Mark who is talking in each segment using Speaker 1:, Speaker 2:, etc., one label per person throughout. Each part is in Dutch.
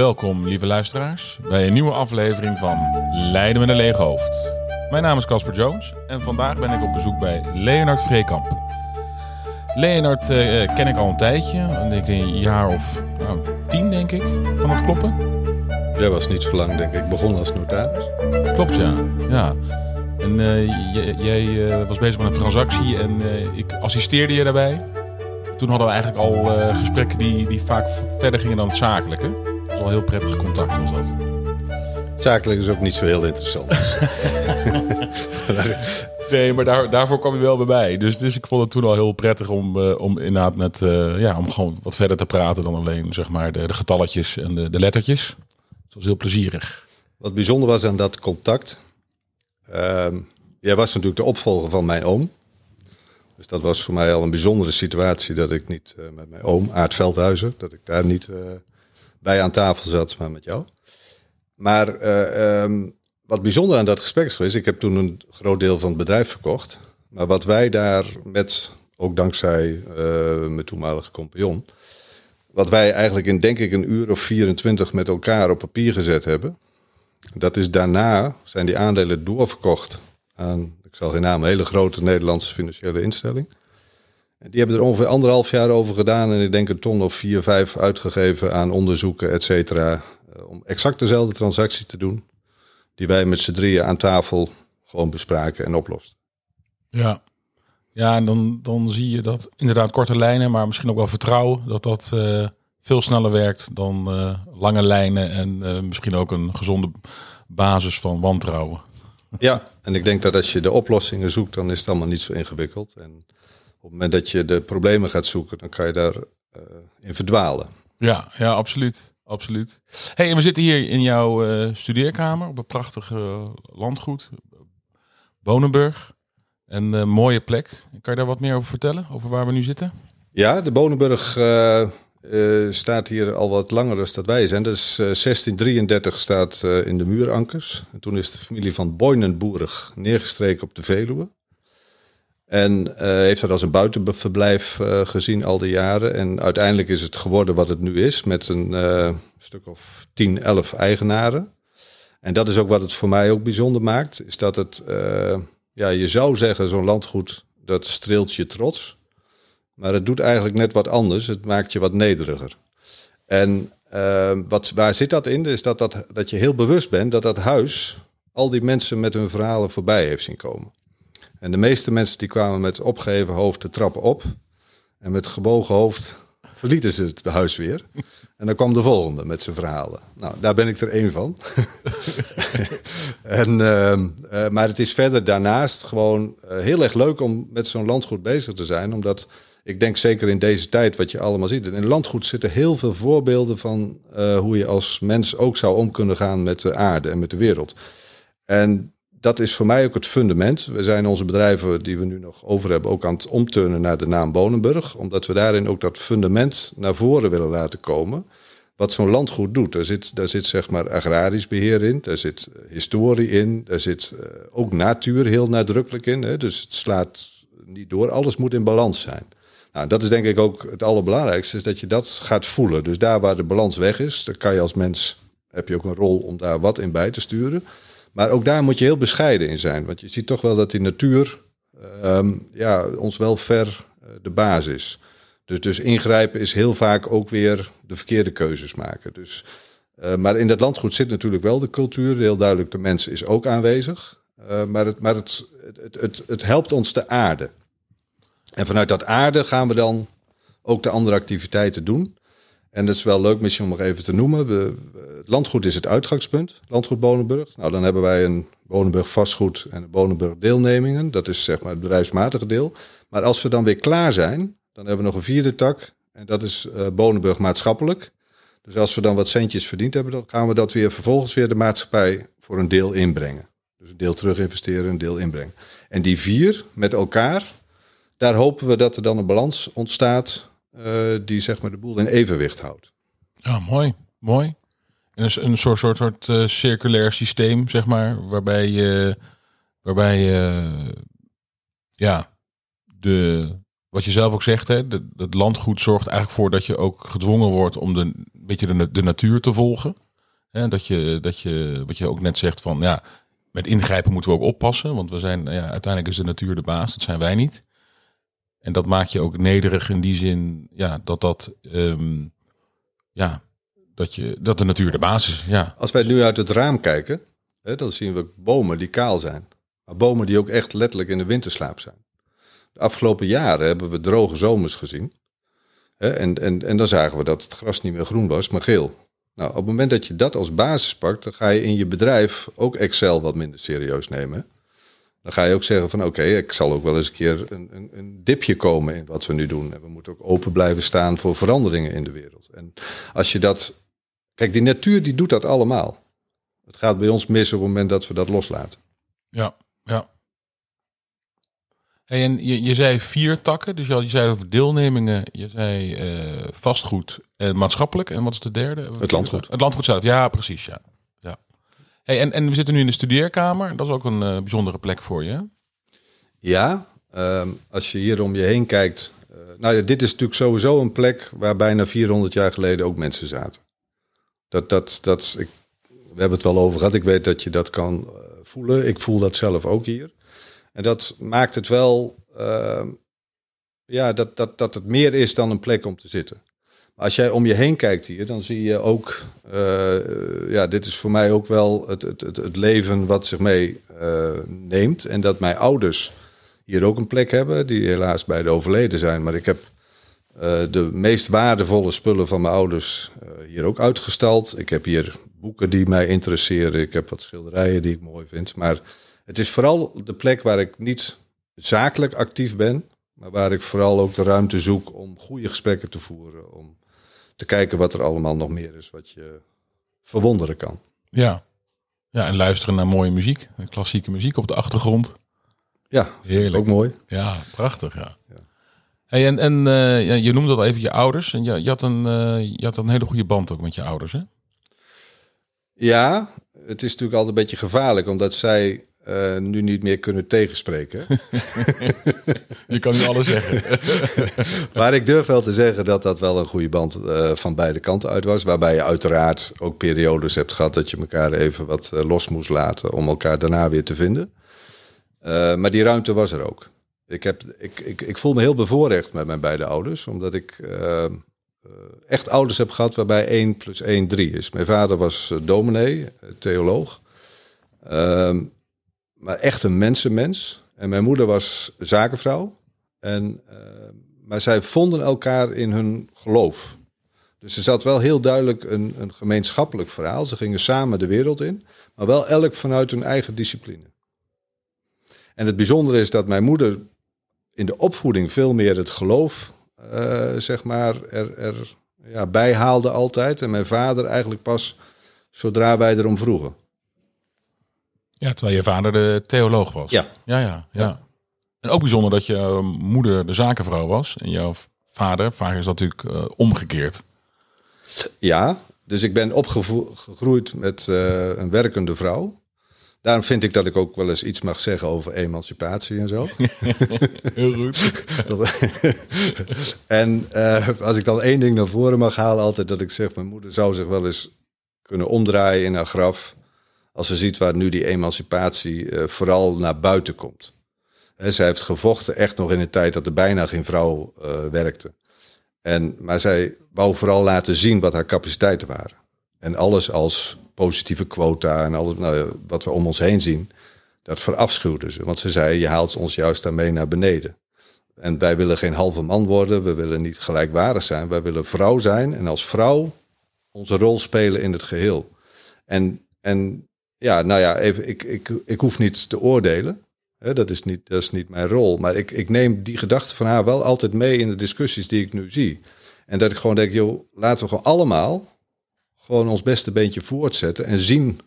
Speaker 1: Welkom, lieve luisteraars, bij een nieuwe aflevering van Leiden met een leeg hoofd. Mijn naam is Casper Jones en vandaag ben ik op bezoek bij Leonard Vreekamp. Leonard eh, ken ik al een tijdje, een, denk een jaar of nou, tien denk ik, kan het kloppen?
Speaker 2: Jij was niet zo lang, denk ik. Ik begon als notaris.
Speaker 1: Klopt, ja. ja. En eh, jij, eh, was bezig met een transactie en ik assisteerde je daarbij. Toen hadden we eigenlijk al gesprekken die, die vaak verder gingen dan het zakelijke. Al heel prettig contact was dat.
Speaker 2: Zakelijk is ook niet zo heel interessant.
Speaker 1: Nee, maar daar, daarvoor kwam je wel bij mij. Dus, dus ik vond het toen al heel prettig om, eh, om inderdaad met, eh, ja, om gewoon wat verder te praten dan alleen zeg maar, de, de getalletjes en de, de lettertjes. Het was heel plezierig.
Speaker 2: Wat bijzonder was aan dat contact. ehm, jij was natuurlijk de opvolger van mijn oom. Dus dat was voor mij al een bijzondere situatie dat ik niet eh, met mijn oom, Aart Veldhuizen, dat ik daar niet eh, bij aan tafel zat, maar met jou. Maar eh, ehm, wat bijzonder aan dat gesprek is geweest, ik heb toen een groot deel van het bedrijf verkocht. Maar wat wij daar met, ook dankzij eh, mijn toenmalige compagnon, wat wij eigenlijk in denk ik een uur of 24 met elkaar op papier gezet hebben. Dat is daarna zijn die aandelen doorverkocht aan, ik zal geen naam, een hele grote Nederlandse financiële instelling. Die hebben er ongeveer anderhalf jaar over gedaan en ik denk een ton of vier, vijf uitgegeven aan onderzoeken, et cetera. eh, Om exact dezelfde transactie te doen die wij met z'n drieën aan tafel gewoon bespraken en oplosten.
Speaker 1: Ja, ja en dan, dan zie je dat inderdaad korte lijnen, maar misschien ook wel vertrouwen, dat dat eh, veel sneller werkt dan eh, lange lijnen en misschien ook een gezonde basis van wantrouwen.
Speaker 2: Ja, en ik denk dat als je de oplossingen zoekt, dan is het allemaal niet zo ingewikkeld. En het moment dat je de problemen gaat zoeken, dan kan je daar eh, in verdwalen.
Speaker 1: Ja, ja, absoluut. Absoluut. Hey, en we zitten hier in jouw eh, studeerkamer op een prachtig eh, landgoed, Bonenburg. Een mooie plek. Kan je daar wat meer over vertellen, over waar we nu zitten?
Speaker 2: Ja, de Bonenburg staat hier al wat langer dan dat wij zijn. Dat is eh, 1633 staat in de muurankers. En toen is de familie van Boynenburg neergestreken op de Veluwe. En eh, heeft dat als een buitenverblijf eh, gezien al die jaren. En uiteindelijk is het geworden wat het nu is, met een eh, stuk of 10, 11 eigenaren. En dat is ook wat het voor mij ook bijzonder maakt. Is dat het, ja, je zou zeggen, zo'n landgoed, dat streelt je trots. Maar het doet eigenlijk net wat anders. Het maakt je wat nederiger. En wat, waar zit dat in? Is dat, dat, dat je heel bewust bent dat dat huis al die mensen met hun verhalen voorbij heeft zien komen. En de meeste mensen die kwamen met opgeheven hoofd de trappen op. En met gebogen hoofd verlieten ze het huis weer. En dan kwam de volgende met zijn verhalen. Nou, daar ben ik er één van. en, ehm, eh, maar het is verder daarnaast gewoon eh, heel erg leuk om met zo'n landgoed bezig te zijn. Omdat ik denk zeker in deze tijd wat je allemaal ziet. In landgoed zitten heel veel voorbeelden van eh, hoe je als mens ook zou om kunnen gaan met de aarde en met de wereld. En dat is voor mij ook het fundament. We zijn onze bedrijven die we nu nog over hebben ook aan het omturnen naar de naam Bonenburg. Omdat we daarin ook dat fundament naar voren willen laten komen. Wat zo'n landgoed doet. Daar zit, daar zit zeg maar agrarisch beheer in. Daar zit eh, historie in. Daar zit eh, ook natuur heel nadrukkelijk in. Hè. Dus het slaat niet door. Alles moet in balans zijn. Nou, dat is denk ik ook het allerbelangrijkste. Is dat je dat gaat voelen. Dus daar waar de balans weg is. Dan kan je als mens. Heb je ook een rol om daar wat in bij te sturen. Maar ook daar moet je heel bescheiden in zijn. Want je ziet toch wel dat die natuur ehm, ja, ons wel ver eh, de baas is. Dus, dus ingrijpen is heel vaak ook weer de verkeerde keuzes maken. Dus, eh, maar in dat landgoed zit natuurlijk wel de cultuur. Heel duidelijk, de mens is ook aanwezig. Eh, maar het, maar het, het, het, het helpt ons te aarde. En vanuit dat aarde gaan we dan ook de andere activiteiten doen. En dat is wel leuk misschien om nog even te noemen. We, landgoed is het uitgangspunt, landgoed Bonenburg. Nou, dan hebben wij een Bonenburg vastgoed en Bonenburg deelnemingen. Dat is zeg maar het bedrijfsmatige deel. Maar als we dan weer klaar zijn, dan hebben we nog een vierde tak. En dat is eh Bonenburg maatschappelijk. Dus als we dan wat centjes verdiend hebben, dan gaan we dat weer vervolgens weer de maatschappij voor een deel inbrengen. Dus een deel terug investeren, een deel inbrengen. En die vier met elkaar, daar hopen we dat er dan een balans ontstaat eh, die zeg maar de boel in evenwicht houdt.
Speaker 1: Ja, mooi. Mooi. Dus een soort, soort, soort eh, circulair systeem, zeg maar, waarbij je, waarbij je, ja, de, wat je zelf ook zegt, hè, de- het landgoed zorgt eigenlijk voor dat je ook gedwongen wordt om de beetje de, de natuur te volgen. Hè, dat, je, dat je, wat je ook net zegt van ja, met ingrijpen moeten we ook oppassen. Want we zijn, ja, uiteindelijk is de natuur de baas, dat zijn wij niet. En dat maakt je ook nederig in die zin, ja, dat dat, ehm, ja, dat, je, dat de natuur de baas is. Ja.
Speaker 2: Als wij nu uit het raam kijken, hè, dan zien we bomen die kaal zijn. Maar bomen die ook echt letterlijk in de winterslaap zijn. De afgelopen jaren hebben we droge zomers gezien. Hè, en, en, en dan zagen we dat het gras niet meer groen was, maar geel. Nou, op het moment dat je dat als basis pakt, dan ga je in je bedrijf ook Excel wat minder serieus nemen. Dan ga je ook zeggen van oké, ik zal ook wel eens een keer een, een, een, dipje komen in wat we nu doen. En we moeten ook open blijven staan voor veranderingen in de wereld. En als je dat. Kijk, die natuur die doet dat allemaal. Het gaat bij ons mis op het moment dat we dat loslaten.
Speaker 1: Ja, ja. Hey, en je, je zei vier takken, dus je, had, je zei over deelnemingen, je zei uh, vastgoed en maatschappelijk. En wat is de derde?
Speaker 2: Het landgoed.
Speaker 1: Het landgoed zelf, ja, precies, ja. Hey, en, en we zitten nu in de studeerkamer, dat is ook een uh, bijzondere plek voor je.
Speaker 2: Ja, um, als je hier om je heen kijkt. Uh, nou ja, dit is natuurlijk sowieso een plek waar bijna 400 jaar geleden ook mensen zaten. Dat, dat, dat, ik, we hebben het wel over gehad, ik weet dat je dat kan voelen. Ik voel dat zelf ook hier. En dat maakt het wel, uh, ja, dat, dat, dat het meer is dan een plek om te zitten. Als jij om je heen kijkt hier, dan zie je ook, uh, ja, dit is voor mij ook wel het, het, het, leven wat zich mee uh, neemt. En dat mijn ouders hier ook een plek hebben, die helaas bij de overleden zijn. Maar ik heb de meest waardevolle spullen van mijn ouders hier ook uitgestald. Ik heb hier boeken die mij interesseren. Ik heb wat schilderijen die ik mooi vind. Maar het is vooral de plek waar ik niet zakelijk actief ben, maar waar ik vooral ook de ruimte zoek om goede gesprekken te voeren. Om te kijken wat er allemaal nog meer is wat je verwonderen kan.
Speaker 1: Ja, ja en luisteren naar mooie muziek, klassieke muziek op de achtergrond.
Speaker 2: Ja, heerlijk. Ook mooi.
Speaker 1: Ja, prachtig. Ja. ja. Hey, en en uh, ja, je noemde al even je ouders. En je, je, had een, uh, je had een hele goede band ook met je ouders, hè?
Speaker 2: Ja, het is natuurlijk altijd een beetje gevaarlijk, omdat zij uh, nu niet meer kunnen tegenspreken.
Speaker 1: je kan nu alles zeggen.
Speaker 2: maar ik durf wel te zeggen dat dat wel een goede band uh, van beide kanten uit was. Waarbij je uiteraard ook periodes hebt gehad dat je elkaar even wat uh, los moest laten om elkaar daarna weer te vinden. maar die ruimte was er ook. Ik, heb, ik, ik, ik voel me heel bevoorrecht met mijn beide ouders, omdat ik echt ouders heb gehad waarbij 1 plus 1 3 is. Mijn vader was dominee, theoloog. Ehm, maar echt een mensenmens. En mijn moeder was zakenvrouw. En, uh, maar zij vonden elkaar in hun geloof. Dus er zat wel heel duidelijk een, een gemeenschappelijk verhaal. Ze gingen samen de wereld in, maar wel elk vanuit hun eigen discipline. En het bijzondere is dat mijn moeder in de opvoeding veel meer het geloof, uh, zeg maar, er, er ja, bijhaalde altijd. En mijn vader eigenlijk pas zodra wij erom vroegen.
Speaker 1: Ja, terwijl je vader de theoloog was.
Speaker 2: Ja.
Speaker 1: Ja, ja, ja. En ook bijzonder dat je eh, moeder de zakenvrouw was en jouw vader, vaak is dat natuurlijk uh, omgekeerd.
Speaker 2: Ja, dus ik ben opgegroeid met uh, een werkende vrouw. Daarom vind ik dat ik ook wel eens iets mag zeggen over emancipatie en zo.
Speaker 1: Heel goed.
Speaker 2: en uh, als ik dan één ding naar voren mag halen, altijd dat ik zeg: mijn moeder zou zich wel eens kunnen omdraaien in haar graf als ze ziet waar nu die emancipatie uh, vooral naar buiten komt. He, zij heeft gevochten echt nog in een tijd dat er bijna geen vrouw uh, werkte. En, maar zij wou vooral laten zien wat haar capaciteiten waren. En alles als positieve quota en alles nou, wat we om ons heen zien, dat verafschuwde ze. Want ze zei, je haalt ons juist daarmee naar beneden. En wij willen geen halve man worden, we willen niet gelijkwaardig zijn, wij willen vrouw zijn en als vrouw onze rol spelen in het geheel. En, en ja, nou ja, even, ik, ik, ik hoef niet te oordelen. Hè, dat, is niet, dat is niet mijn rol. Maar ik, ik neem die gedachte van haar wel altijd mee in de discussies die ik nu zie. En dat ik gewoon denk, joh, laten we gewoon allemaal gewoon ons beste beentje voortzetten en zien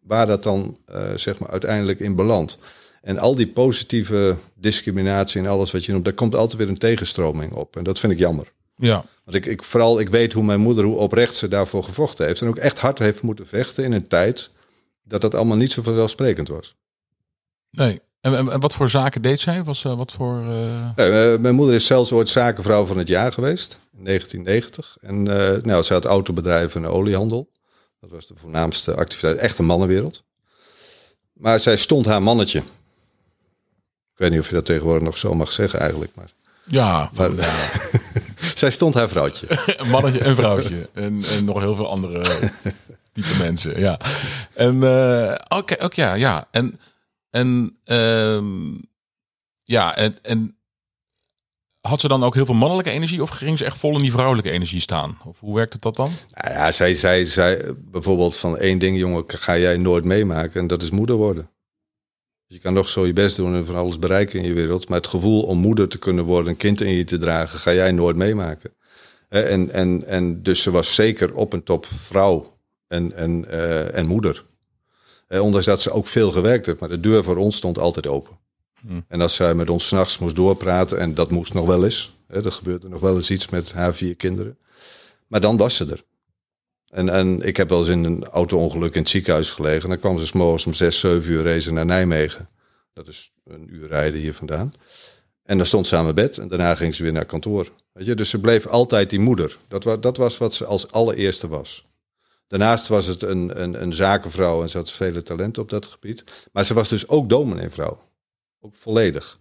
Speaker 2: waar dat dan uh, zeg maar uiteindelijk in belandt. En al die positieve discriminatie en alles wat je noemt, daar komt altijd weer een tegenstroming op. En dat vind ik jammer.
Speaker 1: Ja.
Speaker 2: Want ik, ik vooral, ik weet hoe mijn moeder, hoe oprecht ze daarvoor gevochten heeft. En ook echt hard heeft moeten vechten in een tijd dat dat allemaal niet zo vanzelfsprekend was.
Speaker 1: Nee. En, en, wat voor zaken deed zij? Was, uh, wat voor, uh...
Speaker 2: nee, mijn moeder is zelfs ooit zakenvrouw van het jaar geweest. In in 1990. En uh, nou, ze had autobedrijf en oliehandel. Dat was de voornaamste activiteit. Echt een mannenwereld. Maar zij stond haar mannetje. Ik weet niet of je dat tegenwoordig nog zo mag zeggen eigenlijk. Maar,
Speaker 1: ja,
Speaker 2: maar,
Speaker 1: ja.
Speaker 2: zij stond haar vrouwtje.
Speaker 1: een mannetje en vrouwtje. En, en nog heel veel andere type mensen. Ja. En uh, oké, okay, ja, ja. En, en um, ja, en, en had ze dan ook heel veel mannelijke energie of ging ze echt vol in die vrouwelijke energie staan? Of hoe werkt het dat dan?
Speaker 2: Nou ja, zij zei bijvoorbeeld van één ding, jongen, ga jij nooit meemaken en dat is moeder worden. Dus je kan nog zo je best doen en van alles bereiken in je wereld, maar het gevoel om moeder te kunnen worden, een kind in je te dragen, ga jij nooit meemaken. En, en, en dus ze was zeker op een top vrouw en, en, uh, en moeder. Ondanks dat ze ook veel gewerkt heeft, maar de deur voor ons stond altijd open. En als zij met ons s'nachts moest doorpraten, en dat moest nog wel eens. Hè, er gebeurde nog wel eens iets met haar vier kinderen. Maar dan was ze er. En, en ik heb wel eens in een auto-ongeluk in het ziekenhuis gelegen. Dan kwam ze s'morgens om zes, zeven uur reizen naar Nijmegen. Dat is een uur rijden hier vandaan. En dan stond ze aan mijn bed en daarna ging ze weer naar kantoor. Weet je? Dus ze bleef altijd die moeder. Dat, was, dat was wat ze als allereerste was. Daarnaast was het een, een, een zakenvrouw en ze had vele talenten op dat gebied. Maar ze was dus ook domineevrouw. Ook volledig.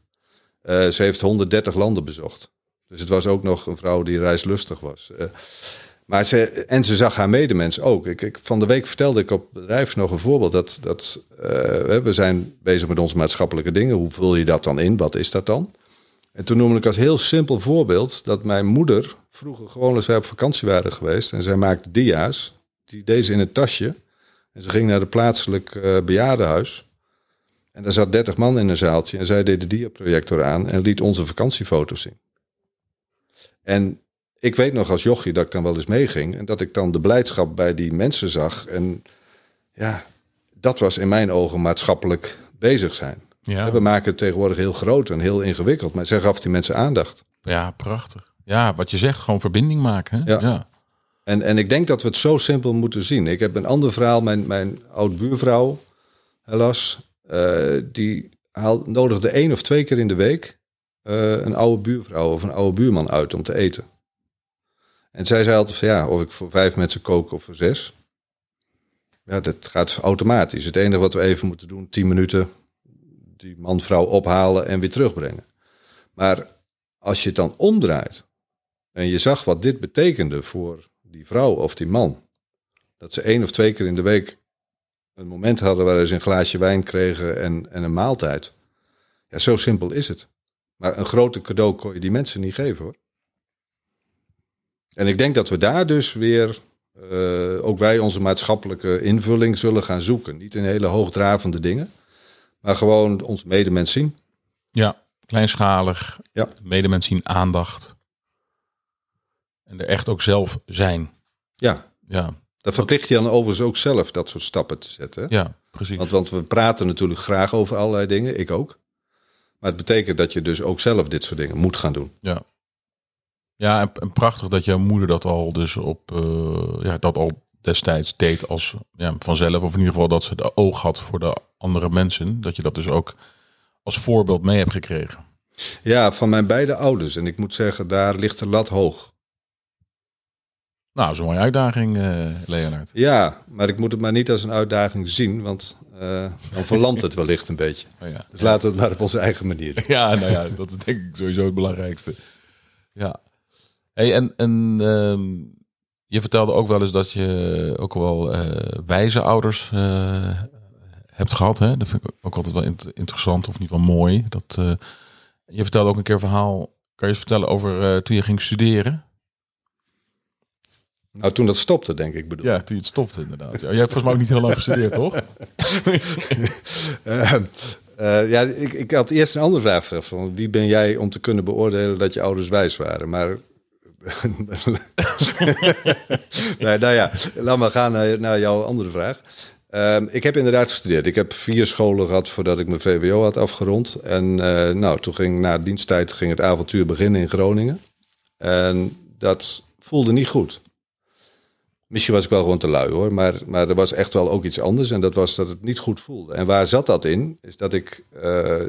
Speaker 2: Uh, ze heeft 130 landen bezocht. Dus het was ook nog een vrouw die reislustig was. Uh, maar ze, en ze zag haar medemens ook. Ik, ik, van de week vertelde ik op bedrijf nog een voorbeeld. Dat, dat uh, we zijn bezig met onze maatschappelijke dingen. Hoe vul je dat dan in? Wat is dat dan? En toen noemde ik als heel simpel voorbeeld dat mijn moeder vroeger gewoon als wij op vakantie waren geweest. En zij maakte dia's. Die deze in een tasje. En ze ging naar het plaatselijk bejaardenhuis. En daar zat 30 man in een zaaltje en zij deed de diaprojector aan en liet onze vakantiefoto's zien. En ik weet nog als jochie dat ik dan wel eens meeging en dat ik dan de blijdschap bij die mensen zag. En ja, dat was in mijn ogen maatschappelijk bezig zijn. Ja. We maken het tegenwoordig heel groot en heel ingewikkeld, maar zij gaf die mensen aandacht.
Speaker 1: Ja, prachtig. Ja, wat je zegt, gewoon verbinding maken. Hè?
Speaker 2: Ja. ja. En, en ik denk dat we het zo simpel moeten zien. Ik heb een ander verhaal, mijn, mijn oud buurvrouw, helaas, uh, die haal, nodigde één of twee keer in de week uh, een oude buurvrouw of een oude buurman uit om te eten. En zij zei altijd ja, of ik voor vijf mensen kook of voor zes. Ja, dat gaat automatisch. Het enige wat we even moeten doen, tien minuten die man-vrouw ophalen en weer terugbrengen. Maar als je het dan omdraait en je zag wat dit betekende voor die vrouw of die man, dat ze één of twee keer in de week een moment hadden waar ze een glaasje wijn kregen en, en een maaltijd. Ja, zo simpel is het. Maar een grote cadeau kon je die mensen niet geven hoor. En ik denk dat we daar dus weer, uh, ook wij onze maatschappelijke invulling zullen gaan zoeken. Niet in hele hoogdravende dingen, maar gewoon ons medemens zien.
Speaker 1: Ja, kleinschalig, ja. medemens zien, aandacht. En er echt ook zelf zijn.
Speaker 2: Ja.
Speaker 1: Ja.
Speaker 2: Dat verplicht je dan overigens ook zelf dat soort stappen te zetten.
Speaker 1: Ja, precies.
Speaker 2: Want, want we praten natuurlijk graag over allerlei dingen, ik ook. Maar het betekent dat je dus ook zelf dit soort dingen moet gaan doen.
Speaker 1: Ja. Ja, en, prachtig dat jouw moeder dat al dus op uh, ja, dat al destijds deed als ja, vanzelf. Of in ieder geval dat ze de oog had voor de andere mensen. Dat je dat dus ook als voorbeeld mee hebt gekregen.
Speaker 2: Ja, van mijn beide ouders. En ik moet zeggen, daar ligt de lat hoog.
Speaker 1: Nou, dat is een mooie uitdaging, uh, Leonard.
Speaker 2: Ja, maar ik moet het maar niet als een uitdaging zien, want uh, dan verlamt het wellicht een beetje. Oh ja. Dus laten we het maar op onze eigen manier
Speaker 1: Ja, nou ja, dat is denk ik sowieso het belangrijkste. Ja. Hey, en en ehm, je vertelde ook wel eens dat je ook wel uh, wijze ouders hebt gehad. Hè? Dat vind ik ook altijd wel interessant, of niet wel mooi. Dat, je vertelde ook een keer een verhaal. Kan je eens vertellen over toen je ging studeren?
Speaker 2: Nou, toen dat stopte, denk ik bedoel.
Speaker 1: Ja, toen het stopte inderdaad. Ja, jij hebt volgens mij ook niet heel lang gestudeerd, toch?
Speaker 2: uh, uh, ja, ik, ik had eerst een andere vraag gesteld. Van wie ben jij om te kunnen beoordelen dat je ouders wijs waren? Maar... nee, nou ja, laat maar gaan naar, naar jouw andere vraag. Uh, ik heb inderdaad gestudeerd. Ik heb vier scholen gehad voordat ik mijn VWO had afgerond. En uh, nou, toen ging na diensttijd ging het avontuur beginnen in Groningen. En dat voelde niet goed. Misschien was ik wel gewoon te lui hoor, maar, maar er was echt wel ook iets anders. En dat was dat het niet goed voelde. En waar zat dat in? Is dat ik uh,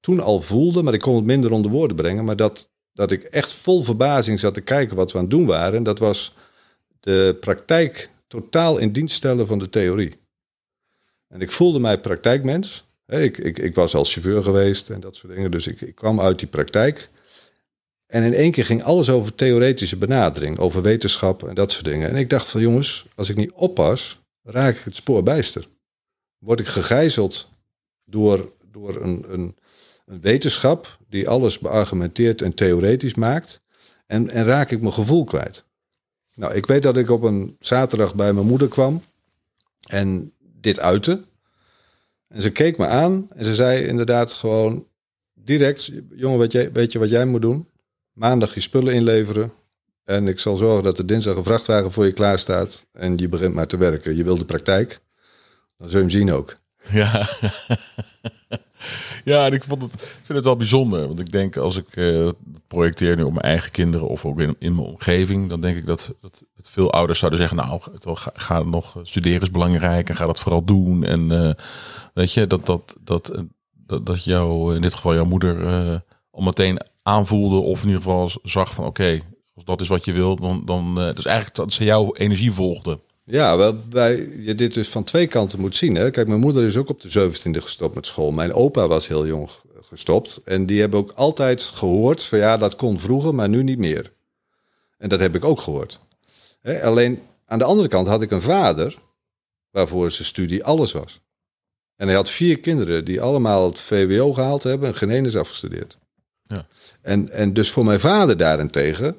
Speaker 2: toen al voelde, maar ik kon het minder onder woorden brengen. Maar dat dat ik echt vol verbazing zat te kijken wat we aan het doen waren. En dat was de praktijk totaal in dienst stellen van de theorie. En ik voelde mij praktijkmens. Ik, ik, ik was als chauffeur geweest en dat soort dingen. Dus ik, ik kwam uit die praktijk. En in één keer ging alles over theoretische benadering, over wetenschap en dat soort dingen. En ik dacht van jongens, als ik niet oppas, raak ik het spoor bijster. Word ik gegijzeld door, door een, een, een wetenschap die alles beargumenteerd en theoretisch maakt. En, en raak ik mijn gevoel kwijt. Nou, ik weet dat ik op een zaterdag bij mijn moeder kwam en dit uitte. En ze keek me aan en ze zei inderdaad gewoon direct: Jongen, weet je, weet je wat jij moet doen? Maandag je spullen inleveren. En ik zal zorgen dat er dinsdag een vrachtwagen voor je klaar staat. En je begint maar te werken. Je wil de praktijk. Dan zul je hem zien ook.
Speaker 1: Ja. ja, en ik, vond het, ik vind het wel bijzonder. Want ik denk, als ik uh, projecteer nu op mijn eigen kinderen of ook in, in mijn omgeving, dan denk ik dat, dat, veel ouders zouden zeggen, nou, ga, ga nog studeren is belangrijk en ga dat vooral doen. En uh, weet je, dat, dat, dat, dat, dat jou, in dit geval jouw moeder, al meteen aanvoelde of in ieder geval zag van, oké, als dat is wat je wilt, dan, dan dus eigenlijk dat ze jouw energie volgden.
Speaker 2: Ja, wel, bij, je dit dus van twee kanten moet zien. Hè? Kijk, mijn moeder is ook op de 17e gestopt met school. Mijn opa was heel jong gestopt. En die hebben ook altijd gehoord van ja, dat kon vroeger, maar nu niet meer. En dat heb ik ook gehoord. Hè? Alleen aan de andere kant had ik een vader waarvoor zijn studie alles was. En hij had vier kinderen die allemaal het VWO gehaald hebben en geen afgestudeerd. Ja. En, en dus voor mijn vader daarentegen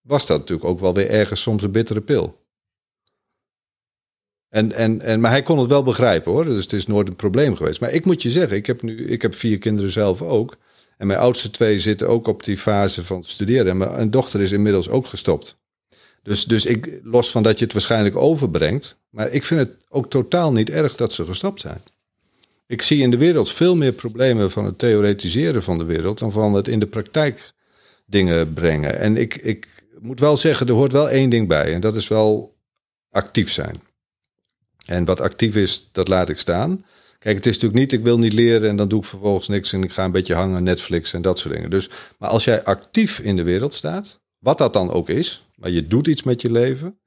Speaker 2: was dat natuurlijk ook wel weer ergens soms een bittere pil. En, en, en, maar hij kon het wel begrijpen hoor. Dus het is nooit een probleem geweest. Maar ik moet je zeggen, ik heb nu ik heb vier kinderen zelf ook. En mijn oudste twee zitten ook op die fase van studeren. En mijn dochter is inmiddels ook gestopt. Dus, dus ik, los van dat je het waarschijnlijk overbrengt. Maar ik vind het ook totaal niet erg dat ze gestopt zijn. Ik zie in de wereld veel meer problemen van het theoretiseren van de wereld. dan van het in de praktijk dingen brengen. En ik, ik moet wel zeggen, er hoort wel één ding bij. En dat is wel actief zijn. En wat actief is, dat laat ik staan. Kijk, het is natuurlijk niet, ik wil niet leren en dan doe ik vervolgens niks en ik ga een beetje hangen, Netflix en dat soort dingen. Dus, maar als jij actief in de wereld staat, wat dat dan ook is, maar je doet iets met je leven,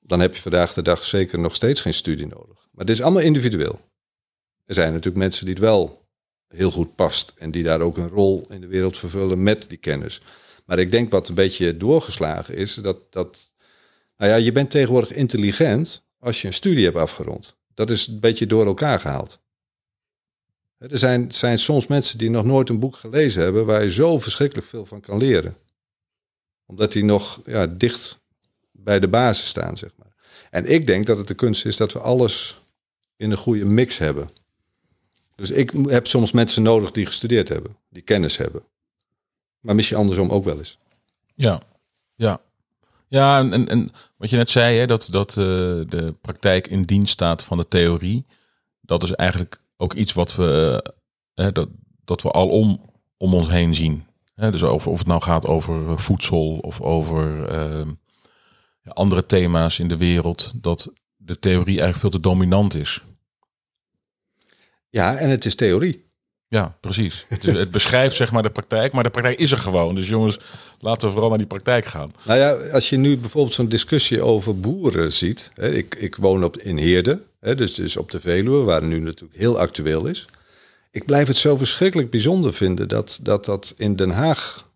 Speaker 2: dan heb je vandaag de dag zeker nog steeds geen studie nodig. Maar het is allemaal individueel. Er zijn natuurlijk mensen die het wel heel goed past en die daar ook een rol in de wereld vervullen met die kennis. Maar ik denk wat een beetje doorgeslagen is, dat, dat nou ja, je bent tegenwoordig intelligent, als je een studie hebt afgerond. Dat is een beetje door elkaar gehaald. Er zijn, zijn soms mensen die nog nooit een boek gelezen hebben waar je zo verschrikkelijk veel van kan leren. Omdat die nog ja, dicht bij de basis staan, zeg maar. En ik denk dat het de kunst is dat we alles in een goede mix hebben. Dus ik heb soms mensen nodig die gestudeerd hebben, die kennis hebben. Maar misschien andersom ook wel eens.
Speaker 1: Ja, ja. Ja, en, en wat je net zei, hè, dat, dat uh, de praktijk in dienst staat van de theorie. Dat is eigenlijk ook iets wat we, uh, dat, dat we al om, ons heen zien. Hè, dus of, of het nou gaat over voedsel of over uh, andere thema's in de wereld. Dat de theorie eigenlijk veel te dominant is.
Speaker 2: Ja, en het is theorie.
Speaker 1: Ja, precies. Het, is, het, beschrijft zeg maar de praktijk, maar de praktijk is er gewoon. Dus jongens, laten we vooral naar die praktijk gaan.
Speaker 2: Nou ja, als je nu bijvoorbeeld zo'n discussie over boeren ziet. Hè, ik, ik woon op, in Heerde, hè, dus, dus op de Veluwe, waar nu natuurlijk heel actueel is. Ik blijf het zo verschrikkelijk bijzonder vinden dat dat, dat in Den Haag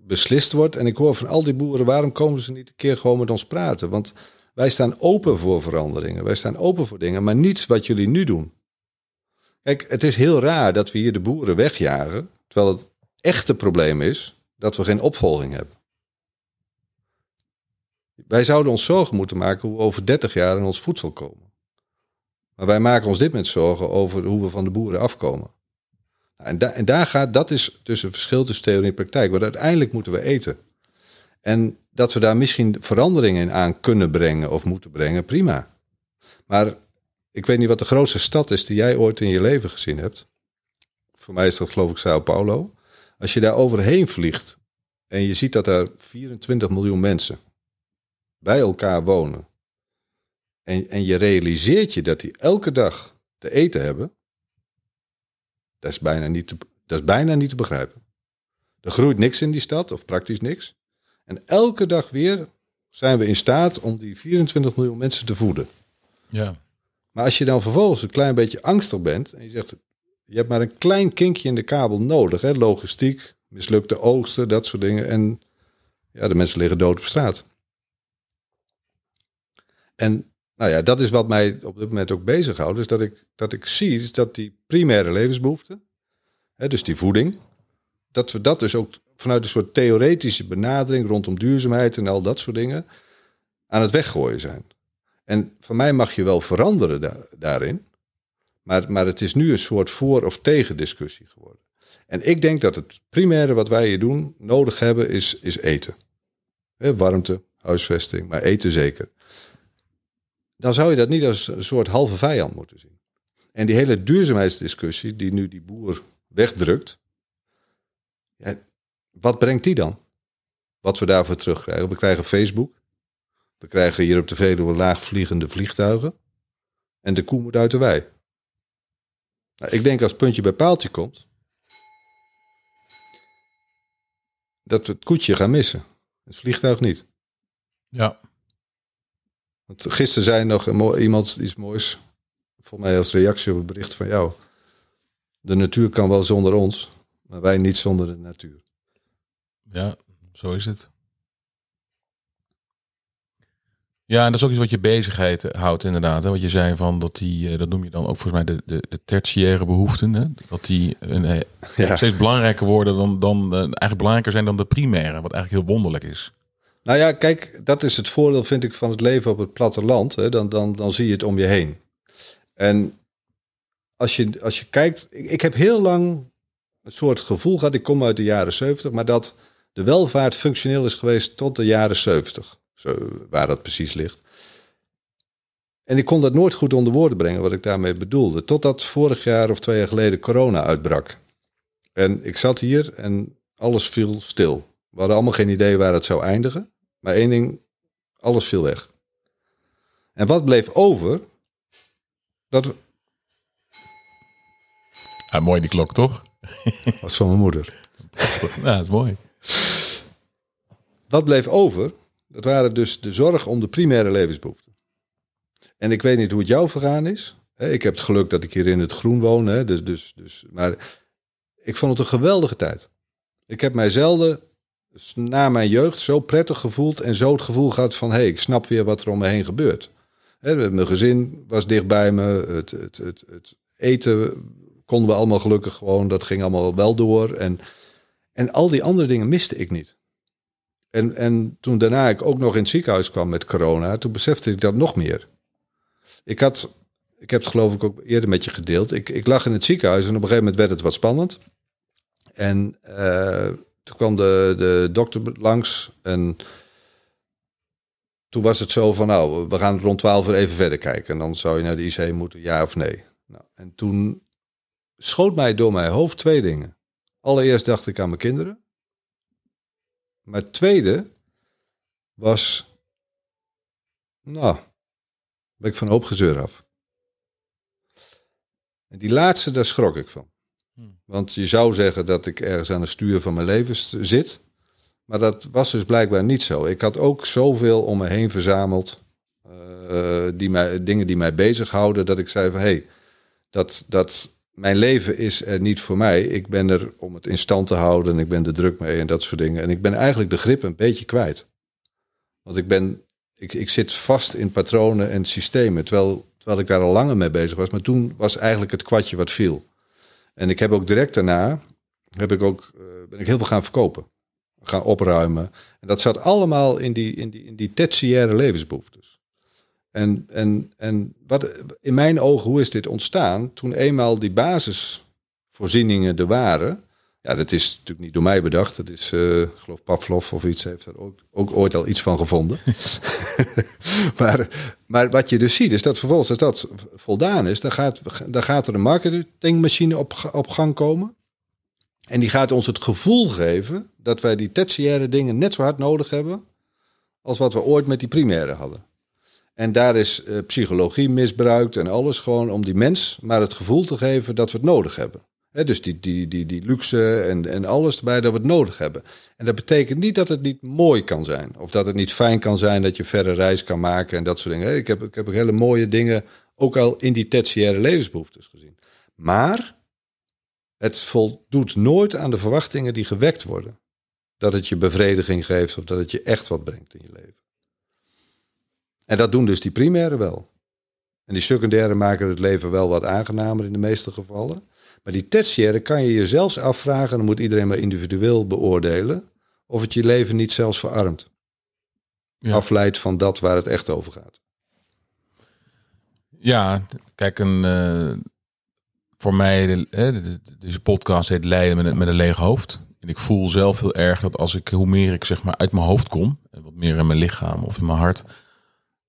Speaker 2: beslist wordt. En ik hoor van al die boeren, waarom komen ze niet een keer gewoon met ons praten? Want wij staan open voor veranderingen. Wij staan open voor dingen, maar niet wat jullie nu doen. Kijk, het is heel raar dat we hier de boeren wegjagen, terwijl het echte probleem is dat we geen opvolging hebben. Wij zouden ons zorgen moeten maken hoe we over 30 jaar in ons voedsel komen. Maar wij maken ons dit met zorgen over hoe we van de boeren afkomen. Nou, en, en daar gaat, dat is dus een verschil tussen theorie en praktijk. Want uiteindelijk moeten we eten. En dat we daar misschien veranderingen in aan kunnen brengen of moeten brengen, prima. Maar ik weet niet wat de grootste stad is die jij ooit in je leven gezien hebt. Voor mij is dat geloof ik Sao Paulo. Als je daar overheen vliegt en je ziet dat er 24 miljoen mensen bij elkaar wonen. En, en je realiseert je dat die elke dag te eten hebben. Dat is bijna niet dat is bijna niet te begrijpen. Er groeit niks in die stad, of praktisch niks. En elke dag weer zijn we in staat om die 24 miljoen mensen te voeden.
Speaker 1: Ja.
Speaker 2: Maar als je dan vervolgens een klein beetje angstig bent en je zegt, je hebt maar een klein kinkje in de kabel nodig, hè? logistiek, mislukte oogsten, dat soort dingen. En ja, de mensen liggen dood op straat. En nou ja, dat is wat mij op dit moment ook bezighoudt. Is dat ik, dat ik zie dat die primaire levensbehoeften, hè, dus die voeding, dat we dat dus ook vanuit een soort theoretische benadering rondom duurzaamheid en al dat soort dingen aan het weggooien zijn. En van mij mag je wel veranderen daarin, maar, maar het is nu een soort voor- of tegen discussie geworden. En ik denk dat het primaire wat wij hier doen nodig hebben is, is eten. warmte, huisvesting, maar eten zeker. Dan zou je dat niet als een soort halve vijand moeten zien. En die hele duurzaamheidsdiscussie die nu die boer wegdrukt, ja, wat brengt die dan? Wat we daarvoor terugkrijgen. We krijgen Facebook. We krijgen hier op de Veluwe laagvliegende vliegtuigen. En de koe moet uit de wei. Nou, ik denk als puntje bij paaltje komt, dat we het koetje gaan missen. Het vliegtuig niet.
Speaker 1: Ja.
Speaker 2: Want gisteren zei nog iemand iets moois, voor mij als reactie op het bericht van jou. De natuur kan wel zonder ons, maar wij niet zonder de natuur.
Speaker 1: Ja, zo is het. Ja, en dat is ook iets wat je bezigheid houdt inderdaad. Hè? Wat je zei van dat die, eh, dat noem je dan ook volgens mij de, de, de tertiaire behoeften. Hè? Dat die een, eh, ja. steeds belangrijker worden dan, dan eigenlijk belangrijker zijn dan de primaire. Wat eigenlijk heel wonderlijk is.
Speaker 2: Nou ja, kijk, dat is het voordeel vind ik van het leven op het platteland. Hè? Dan, dan, dan zie je het om je heen. En als je, als je kijkt, ik, ik heb heel lang een soort gevoel gehad, ik kom uit de jaren 70, maar dat de welvaart functioneel is geweest tot de jaren 70. Zo, waar dat precies ligt. En ik kon dat nooit goed onder woorden brengen, wat ik daarmee bedoelde. Totdat vorig jaar of twee jaar geleden corona uitbrak. En ik zat hier en alles viel stil. We hadden allemaal geen idee waar het zou eindigen. Maar één ding, alles viel weg. En wat bleef over? Dat we...
Speaker 1: Ah, mooi die klok, toch?
Speaker 2: Dat was van mijn moeder.
Speaker 1: Ja, dat is mooi.
Speaker 2: Wat bleef over? Dat waren dus de zorg om de primaire levensbehoeften. En ik weet niet hoe het jou vergaan is. Ik heb het geluk dat ik hier in het groen woon. Dus, dus, dus, maar ik vond het een geweldige tijd. Ik heb mij na mijn jeugd zo prettig gevoeld en zo het gevoel gehad van... hé, hey, ik snap weer wat er om me heen gebeurt. Mijn gezin was dicht bij me. Het, het, het, het eten konden we allemaal gelukkig gewoon. Dat ging allemaal wel door. En, en al die andere dingen miste ik niet. En, en toen daarna ik ook nog in het ziekenhuis kwam met corona, toen besefte ik dat nog meer. Ik had, ik heb het geloof ik ook eerder met je gedeeld. Ik, ik lag in het ziekenhuis en op een gegeven moment werd het wat spannend. En uh, toen kwam de, de dokter langs en toen was het zo van, nou, we gaan rond 12 uur even verder kijken. En dan zou je naar de IC moeten, ja of nee. Nou, en toen schoot mij door mijn hoofd twee dingen. Allereerst dacht ik aan mijn kinderen. Maar het tweede was, nou, ben ik van hoop gezeur af. En die laatste, daar schrok ik van. Hmm. Want je zou zeggen dat ik ergens aan het stuur van mijn leven zit. Maar dat was dus blijkbaar niet zo. Ik had ook zoveel om me heen verzameld. Uh, die mij, dingen die mij bezighouden. Dat ik zei van hé, hey, dat, dat, mijn leven is er niet voor mij. Ik ben er om het in stand te houden en ik ben er druk mee en dat soort dingen. En ik ben eigenlijk de grip een beetje kwijt. Want ik ben, ik, ik zit vast in patronen en systemen, terwijl, terwijl ik daar al langer mee bezig was. Maar toen was eigenlijk het kwartje wat viel. En ik heb ook direct daarna, heb ik ook, uh, ben ik heel veel gaan verkopen. Gaan opruimen. En dat zat allemaal in die, in die, in die tertiaire levensbehoeftes. En, en, en wat, in mijn ogen, hoe is dit ontstaan? Toen eenmaal die basisvoorzieningen er waren. Ja, dat is natuurlijk niet door mij bedacht. Dat is, uh, ik geloof Pavlov of iets heeft er ook, ook ooit al iets van gevonden. maar, maar wat je dus ziet, is dat vervolgens, als dat voldaan is, dan gaat, dan gaat er een marketingmachine op, op gang komen. En die gaat ons het gevoel geven dat wij die tertiaire dingen net zo hard nodig hebben als wat we ooit met die primaire hadden. En daar is uh, psychologie misbruikt en alles gewoon om die mens maar het gevoel te geven dat we het nodig hebben. dus die, die, die, die luxe en, en alles erbij dat we het nodig hebben. En dat betekent niet dat het niet mooi kan zijn. Of dat het niet fijn kan zijn dat je verre reis kan maken en dat soort dingen. Ik heb, ik heb hele mooie dingen ook al in die tertiaire levensbehoeftes gezien. Maar het voldoet nooit aan de verwachtingen die gewekt worden. Dat het je bevrediging geeft of dat het je echt wat brengt in je leven. En dat doen dus die primaire wel. En die secundaire maken het leven wel wat aangenamer in de meeste gevallen. Maar die tertiaire kan je je zelfs afvragen, dan moet iedereen maar individueel beoordelen, of het je leven niet zelfs verarmt. Ja. Afleidt van dat waar het echt over gaat.
Speaker 1: Ja, kijk, een, uh, voor mij, de, deze podcast heet Leiden met, met een leeg hoofd. En ik voel zelf heel erg dat als ik, hoe meer ik zeg maar uit mijn hoofd kom, en wat meer in mijn lichaam of in mijn hart,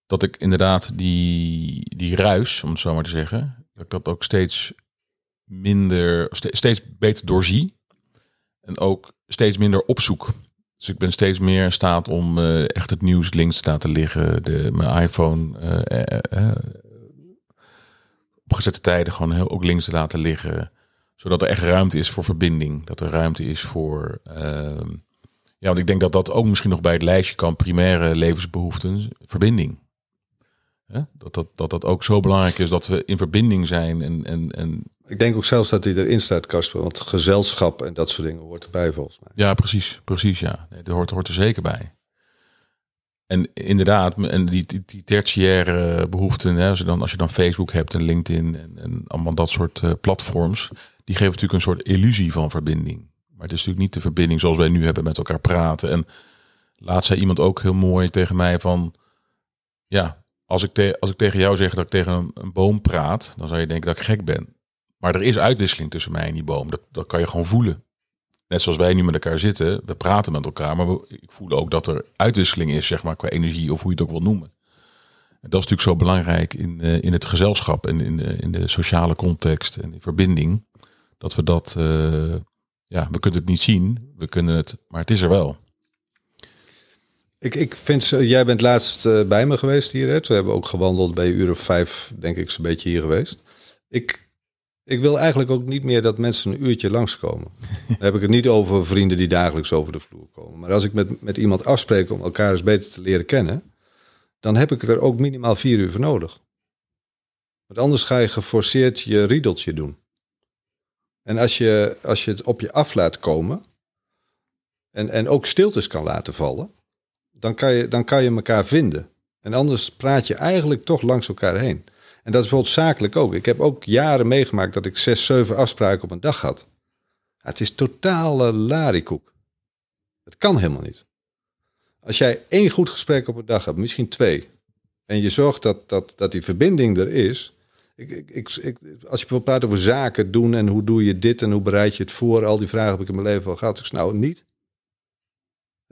Speaker 1: dat ik inderdaad die, die ruis, om het zo maar te zeggen, dat ik dat ook steeds minder, steeds beter doorzie. En ook steeds minder opzoek. Dus ik ben steeds meer in staat om uh, echt het nieuws links te laten liggen. De, mijn iPhone uh, uh, op gezette tijden gewoon heel, ook links te laten liggen. Zodat er echt ruimte is voor verbinding. Dat er ruimte is voor... Ehm, ja, want ik denk dat dat ook misschien nog bij het lijstje kan. Primaire levensbehoeften, verbinding. Dat, dat, dat dat ook zo belangrijk is dat we in verbinding zijn. En, en, en...
Speaker 2: Ik denk ook zelfs dat hij erin staat, Kasper. Want gezelschap en dat soort dingen hoort erbij volgens mij.
Speaker 1: Ja, precies. Precies, ja. Nee, dat hoort, hoort er zeker bij. En inderdaad, en die, die, die tertiaire behoeften, hè, als, je dan, als je dan Facebook hebt en LinkedIn en, en allemaal dat soort uh, platforms, die geven natuurlijk een soort illusie van verbinding. Maar het is natuurlijk niet de verbinding zoals wij nu hebben met elkaar praten. En laat zei iemand ook heel mooi tegen mij van, ja, als ik, als ik tegen jou zeg dat ik tegen een, boom praat, dan zou je denken dat ik gek ben. Maar er is uitwisseling tussen mij en die boom. Dat, dat kan je gewoon voelen. Net zoals wij nu met elkaar zitten, we praten met elkaar, maar ik voel ook dat er uitwisseling is, zeg maar, qua energie of hoe je het ook wil noemen. En dat is natuurlijk zo belangrijk in, uh, in het gezelschap en in de, in de sociale context en de verbinding. Dat we dat, uh, ja, we kunnen het niet zien, we kunnen het, maar het is er wel.
Speaker 2: Ik, ik vind, jij bent laatst uh, bij me geweest hier. Hè? We hebben ook gewandeld bij uur of vijf, denk ik, zo'n beetje hier geweest. Ik, ik wil eigenlijk ook niet meer dat mensen een uurtje langskomen. Dan heb ik het niet over vrienden die dagelijks over de vloer komen. Maar als ik met, met iemand afspreek om elkaar eens beter te leren kennen, dan heb ik er ook minimaal vier uur voor nodig. Want anders ga je geforceerd je riedeltje doen. En als je, als je het op je af laat komen en, en ook stiltes kan laten vallen, dan kan, je, dan kan je elkaar vinden. En anders praat je eigenlijk toch langs elkaar heen. En dat is bijvoorbeeld zakelijk ook. Ik heb ook jaren meegemaakt dat ik zes, zeven afspraken op een dag had. het is totale larikoek. Het kan helemaal niet. Als jij één goed gesprek op een dag hebt, misschien twee, en je zorgt dat, dat, dat die verbinding er is. Ik, ik, ik, als je bijvoorbeeld praat over zaken doen en hoe doe je dit en hoe bereid je het voor, al die vragen heb ik in mijn leven al gehad. Ik nou niet.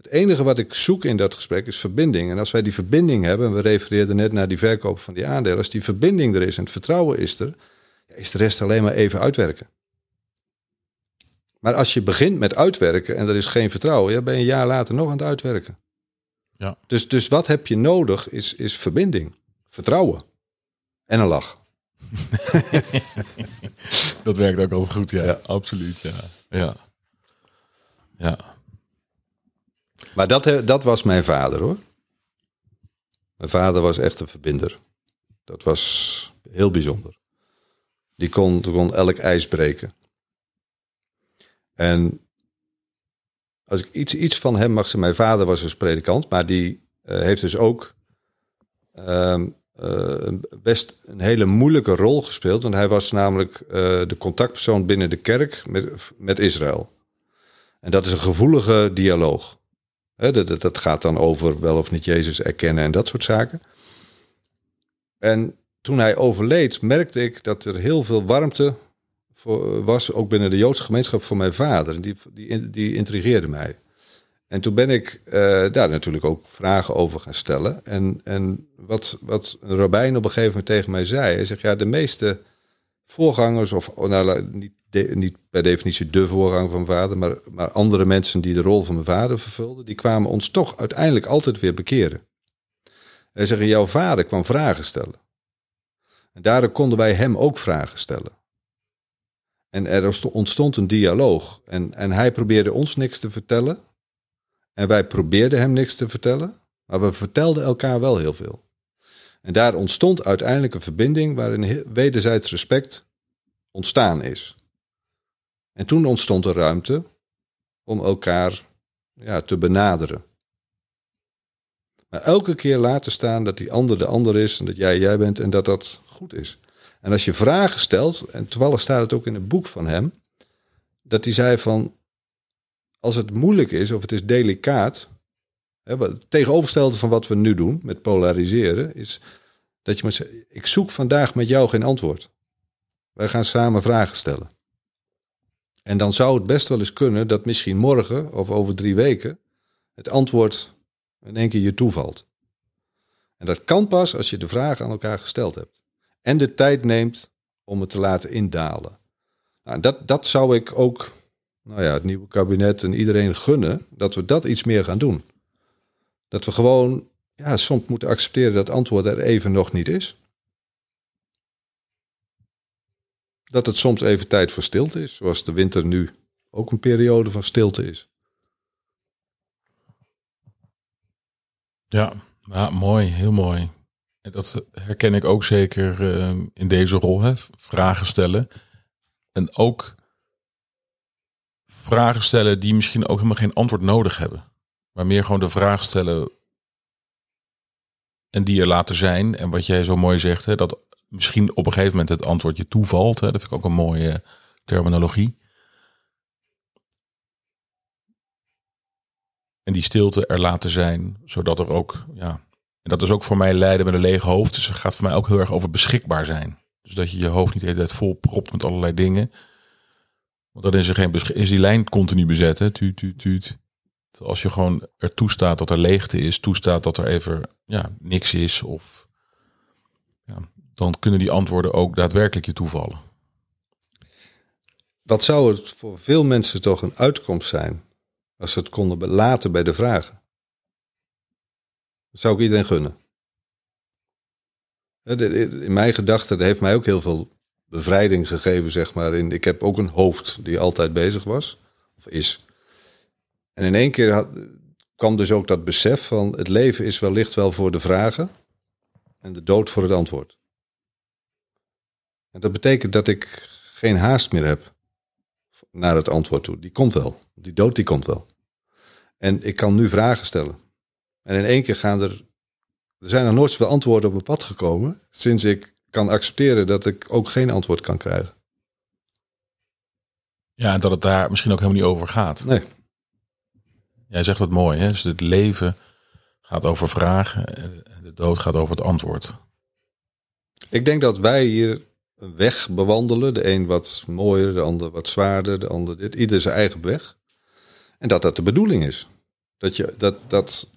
Speaker 2: Het enige wat ik zoek in dat gesprek is verbinding. En als wij die verbinding hebben, en we refereerden net naar die verkoop van die aandelen, als die verbinding er is en het vertrouwen is er, is de rest alleen maar even uitwerken. Maar als je begint met uitwerken en er is geen vertrouwen, ja, ben je een jaar later nog aan het uitwerken.
Speaker 1: Ja.
Speaker 2: Dus, dus wat heb je nodig is, is verbinding, vertrouwen en een lach.
Speaker 1: dat werkt ook altijd goed, ja. ja. Absoluut, ja. Ja. ja.
Speaker 2: Maar dat, dat was mijn vader hoor. Mijn vader was echt een verbinder. Dat was heel bijzonder. Die kon, elk ijs breken. En als ik iets, iets van hem mag zeggen, mijn vader was dus predikant, maar die uh, heeft dus ook uh, uh, best een hele moeilijke rol gespeeld. Want hij was namelijk uh, de contactpersoon binnen de kerk met, met Israël. En dat is een gevoelige dialoog dat, dat gaat dan over wel of niet Jezus erkennen en dat soort zaken. En toen hij overleed, merkte ik dat er heel veel warmte was, ook binnen de Joodse gemeenschap, voor mijn vader. Die, die, die intrigeerde mij. En toen ben ik uh, daar natuurlijk ook vragen over gaan stellen. En, en wat, wat een rabbijn op een gegeven moment tegen mij zei, hij zegt, ja, de meeste voorgangers, of nou, niet niet per definitie de voorgang van vader, maar, maar andere mensen die de rol van mijn vader vervulden, die kwamen ons toch uiteindelijk altijd weer bekeren. Hij zeggen, jouw vader kwam vragen stellen. En daardoor konden wij hem ook vragen stellen. En er ontstond een dialoog. En, en hij probeerde ons niks te vertellen. En wij probeerden hem niks te vertellen. Maar we vertelden elkaar wel heel veel. En daar ontstond uiteindelijk een verbinding waarin wederzijds respect ontstaan is. En toen ontstond er ruimte om elkaar ja, te benaderen. Maar elke keer laten staan dat die ander de ander is en dat jij jij bent en dat dat goed is. En als je vragen stelt, en toevallig staat het ook in het boek van hem, dat hij zei van, als het moeilijk is of het is delicaat, hè, het tegenovergestelde van wat we nu doen met polariseren, is dat je moet zeggen, ik zoek vandaag met jou geen antwoord. Wij gaan samen vragen stellen. En dan zou het best wel eens kunnen dat misschien morgen of over drie weken het antwoord in één keer je toevalt. En dat kan pas als je de vraag aan elkaar gesteld hebt. En de tijd neemt om het te laten indalen. Nou, dat, dat zou ik ook nou ja, het nieuwe kabinet en iedereen gunnen, dat we dat iets meer gaan doen. Dat we gewoon ja, soms moeten accepteren dat antwoord er even nog niet is. Dat het soms even tijd voor stilte is, zoals de winter nu ook een periode van stilte is.
Speaker 1: Ja, ja mooi, heel mooi. Dat herken ik ook zeker uh, in deze rol, hè? vragen stellen. En ook vragen stellen die misschien ook helemaal geen antwoord nodig hebben. Maar meer gewoon de vraag stellen en die er laten zijn. En wat jij zo mooi zegt, hè, dat misschien op een gegeven moment het antwoord je toevalt. Hè, dat vind ik ook een mooie terminologie. En die stilte er laten zijn, zodat er ook, ja, en dat is ook voor mij lijden met een lege hoofd. Dus het gaat voor mij ook heel erg over beschikbaar zijn. Dus dat je je hoofd niet de hele tijd vol propt met allerlei dingen. Want dan is er geen is die lijn continu bezet, hè? Tuut, tuut, tuut. Als je gewoon er toestaat dat er leegte is, toestaat dat er even ja, niks is, of dan kunnen die antwoorden ook daadwerkelijk je toevallen.
Speaker 2: Wat zou het voor veel mensen toch een uitkomst zijn als ze het konden laten bij de vragen? Dat zou ik iedereen gunnen. In mijn gedachten, heeft mij ook heel veel bevrijding gegeven, zeg maar. In, ik heb ook een hoofd die altijd bezig was, of is. En in één keer had, kwam dus ook dat besef van het leven is wellicht wel voor de vragen en de dood voor het antwoord. En dat betekent dat ik geen haast meer heb naar het antwoord toe. Die komt wel. Die dood die komt wel. En ik kan nu vragen stellen. En in één keer gaan er. Er zijn er nooit zoveel antwoorden op mijn pad gekomen. Sinds ik kan accepteren dat ik ook geen antwoord kan krijgen.
Speaker 1: Ja, en dat het daar misschien ook helemaal niet over gaat.
Speaker 2: Nee.
Speaker 1: Jij zegt het mooi, hè? Dus het leven gaat over vragen en de dood gaat over het antwoord.
Speaker 2: Ik denk dat wij hier een weg bewandelen. De een wat mooier, de ander wat zwaarder, de ander dit. Ieder zijn eigen weg. En dat dat de bedoeling is. Dat je dat. dat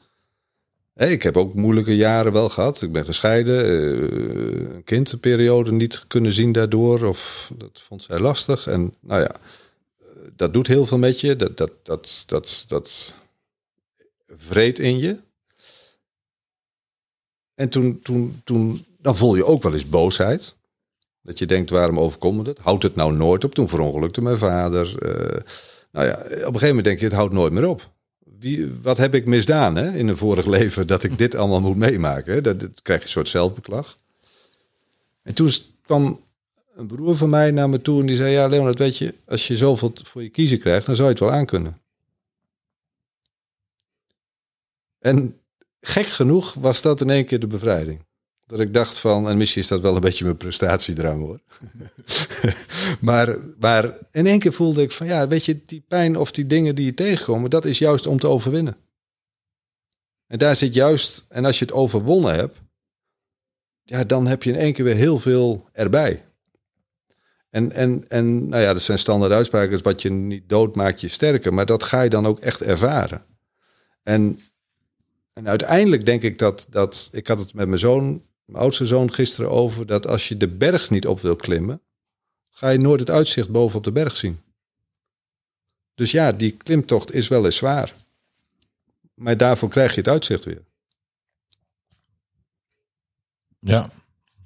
Speaker 2: ik heb ook moeilijke jaren wel gehad. Ik ben gescheiden, uh, een kindperiode niet kunnen zien daardoor. Of dat vond zij lastig. En nou ja, dat doet heel veel met je. Dat, dat, dat, dat, dat vreet in je. En toen, toen, toen, dan voel je ook wel eens boosheid. Dat je denkt, waarom overkomt het? Houdt het nou nooit op? Toen verongelukte mijn vader. Uh, nou ja, op een gegeven moment denk je, het houdt nooit meer op. Wie, wat heb ik misdaan hè, in een vorig leven dat ik dit allemaal moet meemaken? Dat, dat krijg je een soort zelfbeklag. En toen kwam een broer van mij naar me toe en die zei: Ja, Leonard, weet je, als je zoveel voor je kiezen krijgt, dan zou je het wel aankunnen. En gek genoeg was dat in één keer de bevrijding. Dat ik dacht van, en misschien is dat wel een beetje mijn prestatiedrang hoor. maar, maar in één keer voelde ik van, ja, weet je, die pijn of die dingen die je tegenkomen, dat is juist om te overwinnen. En daar zit juist, en als je het overwonnen hebt, ja, dan heb je in één keer weer heel veel erbij. En, en, en nou ja, dat zijn standaard uitspraken, wat je niet dood maakt je sterker, maar dat ga je dan ook echt ervaren. En, en uiteindelijk denk ik dat, dat, ik had het met mijn zoon mijn oudste zoon gisteren over dat als je de berg niet op wil klimmen, ga je nooit het uitzicht boven op de berg zien. Dus ja, die klimtocht is wel eens zwaar. Maar daarvoor krijg je het uitzicht weer.
Speaker 1: Ja,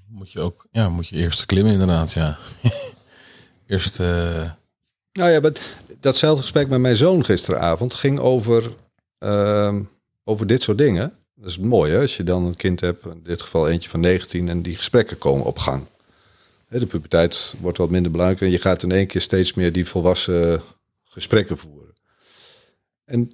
Speaker 1: moet je ook, ja, moet je eerst klimmen inderdaad, ja. Eerst... Uh...
Speaker 2: Nou ja, datzelfde gesprek met mijn zoon gisteravond ging over, uh, over dit soort dingen. Dat is mooi hè, als je dan een kind hebt, in dit geval eentje van 19, en die gesprekken komen op gang. De puberteit wordt wat minder belangrijk en je gaat in één keer steeds meer die volwassen gesprekken voeren. En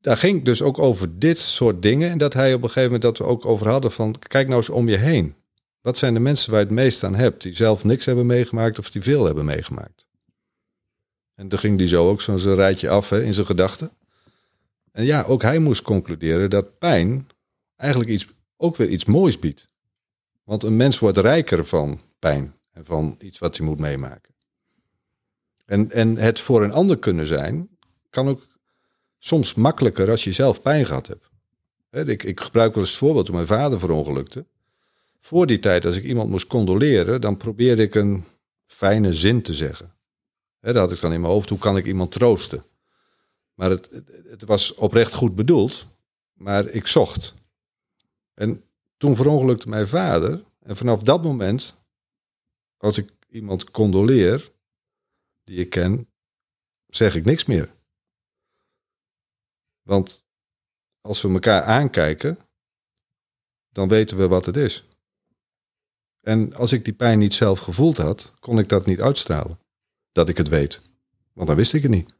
Speaker 2: daar ging dus ook over dit soort dingen. En dat hij op een gegeven moment dat we ook over hadden van kijk nou eens om je heen. Wat zijn de mensen waar je het meest aan hebt? Die zelf niks hebben meegemaakt of die veel hebben meegemaakt. En dan ging die zo ook zo'n rijtje af hè, in zijn gedachten. En ja, ook hij moest concluderen dat pijn eigenlijk iets, ook weer iets moois biedt. Want een mens wordt rijker van pijn en van iets wat hij moet meemaken. En, en het voor een ander kunnen zijn, kan ook soms makkelijker als je zelf pijn gehad hebt. ik, ik gebruik wel eens het voorbeeld toen mijn vader verongelukte. Voor die tijd, als ik iemand moest condoleren, dan probeerde ik een fijne zin te zeggen. Dat had ik dan in mijn hoofd, hoe kan ik iemand troosten? Maar het, het, was oprecht goed bedoeld, maar ik zocht. En toen verongelukte mijn vader. En vanaf dat moment, als ik iemand condoleer, die ik ken, zeg ik niks meer. Want als we elkaar aankijken, dan weten we wat het is. En als ik die pijn niet zelf gevoeld had, kon ik dat niet uitstralen. Dat ik het weet. Want dan wist ik het niet.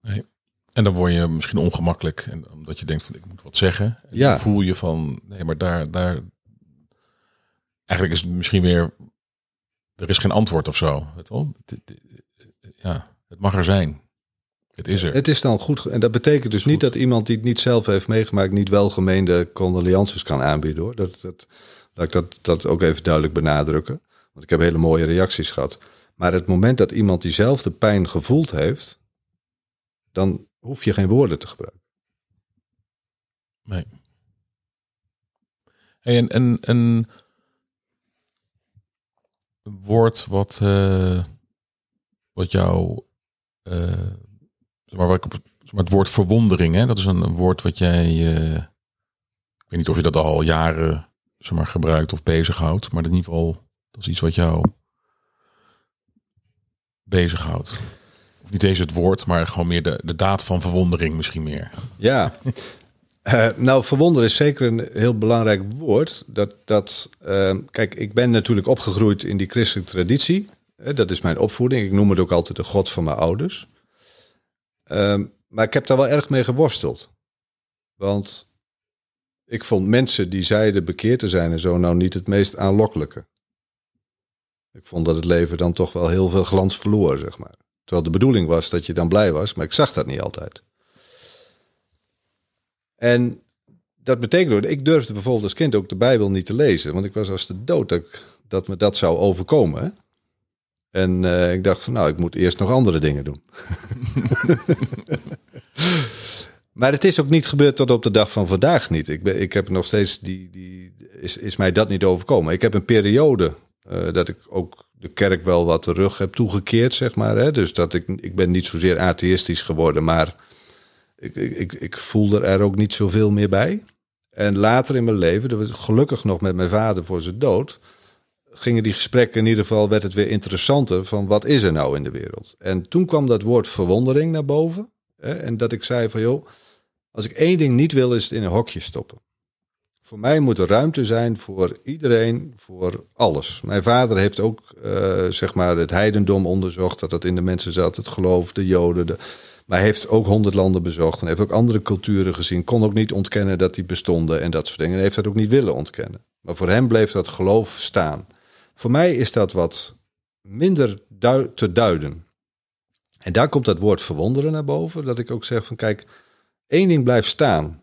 Speaker 1: Nee. En dan word je misschien ongemakkelijk. En omdat je denkt van ik moet wat zeggen. En
Speaker 2: ja.
Speaker 1: Dan voel je van nee, maar daar, daar. Eigenlijk is het misschien weer. Er is geen antwoord of zo. Wel? Ja, het mag er zijn. Het is er.
Speaker 2: Het is dan goed. En dat betekent dus niet dat iemand die het niet zelf heeft meegemaakt, niet welgemeende condolences kan aanbieden hoor. Dat, dat, Laat ik dat, dat ook even duidelijk benadrukken. Want ik heb hele mooie reacties gehad. Maar het moment dat iemand diezelfde pijn gevoeld heeft, dan hoef je geen woorden te gebruiken.
Speaker 1: Nee. Hey, en, en, een woord wat, uh, wat jou. Uh, maar, wat maar het woord verwondering, hè, dat is een, woord wat jij. Uh, ik weet niet of je dat al jaren zeg maar, gebruikt of bezighoudt. Maar in ieder geval, dat is iets wat jou bezighoudt. Niet eens het woord, maar gewoon meer de, de daad van verwondering misschien meer.
Speaker 2: Ja, uh, nou verwonderen is zeker een heel belangrijk woord. Dat, dat, uh, kijk, ik ben natuurlijk opgegroeid in die christelijke traditie. Uh, dat is mijn opvoeding. Ik noem het ook altijd de God van mijn ouders. Ehm, maar ik heb daar wel erg mee geworsteld. Want ik vond mensen die zeiden bekeerd te zijn en zo nou niet het meest aanlokkelijke. Ik vond dat het leven dan toch wel heel veel glans verloor, zeg maar. Terwijl de bedoeling was dat je dan blij was, maar ik zag dat niet altijd. En dat betekende, ik durfde bijvoorbeeld als kind ook de Bijbel niet te lezen, want ik was als de dood dat, me dat zou overkomen. En uh, ik dacht van, nou, ik moet eerst nog andere dingen doen. Maar het is ook niet gebeurd tot op de dag van vandaag niet. Ik, ik heb nog steeds die, die is, is mij dat niet overkomen. Ik heb een periode uh, dat ik ook de kerk wel wat terug heb toegekeerd, zeg maar. Hè? Dus dat ik, ik ben niet zozeer atheïstisch geworden, maar ik, ik, ik voelde er ook niet zoveel meer bij. En later in mijn leven, gelukkig nog met mijn vader voor zijn dood, gingen die gesprekken in ieder geval, werd het weer interessanter van wat is er nou in de wereld. En toen kwam dat woord verwondering naar boven. Hè? En dat ik zei van joh, als ik één ding niet wil, is het in een hokje stoppen. Voor mij moet er ruimte zijn voor iedereen, voor alles. Mijn vader heeft ook uh, zeg maar het heidendom onderzocht, dat dat in de mensen zat, het geloof, de joden. De, maar hij heeft ook honderd landen bezocht en heeft ook andere culturen gezien. Kon ook niet ontkennen dat die bestonden en dat soort dingen. En heeft dat ook niet willen ontkennen. Maar voor hem bleef dat geloof staan. Voor mij is dat wat minder te duiden. En daar komt dat woord verwonderen naar boven. Dat ik ook zeg van kijk, één ding blijft staan.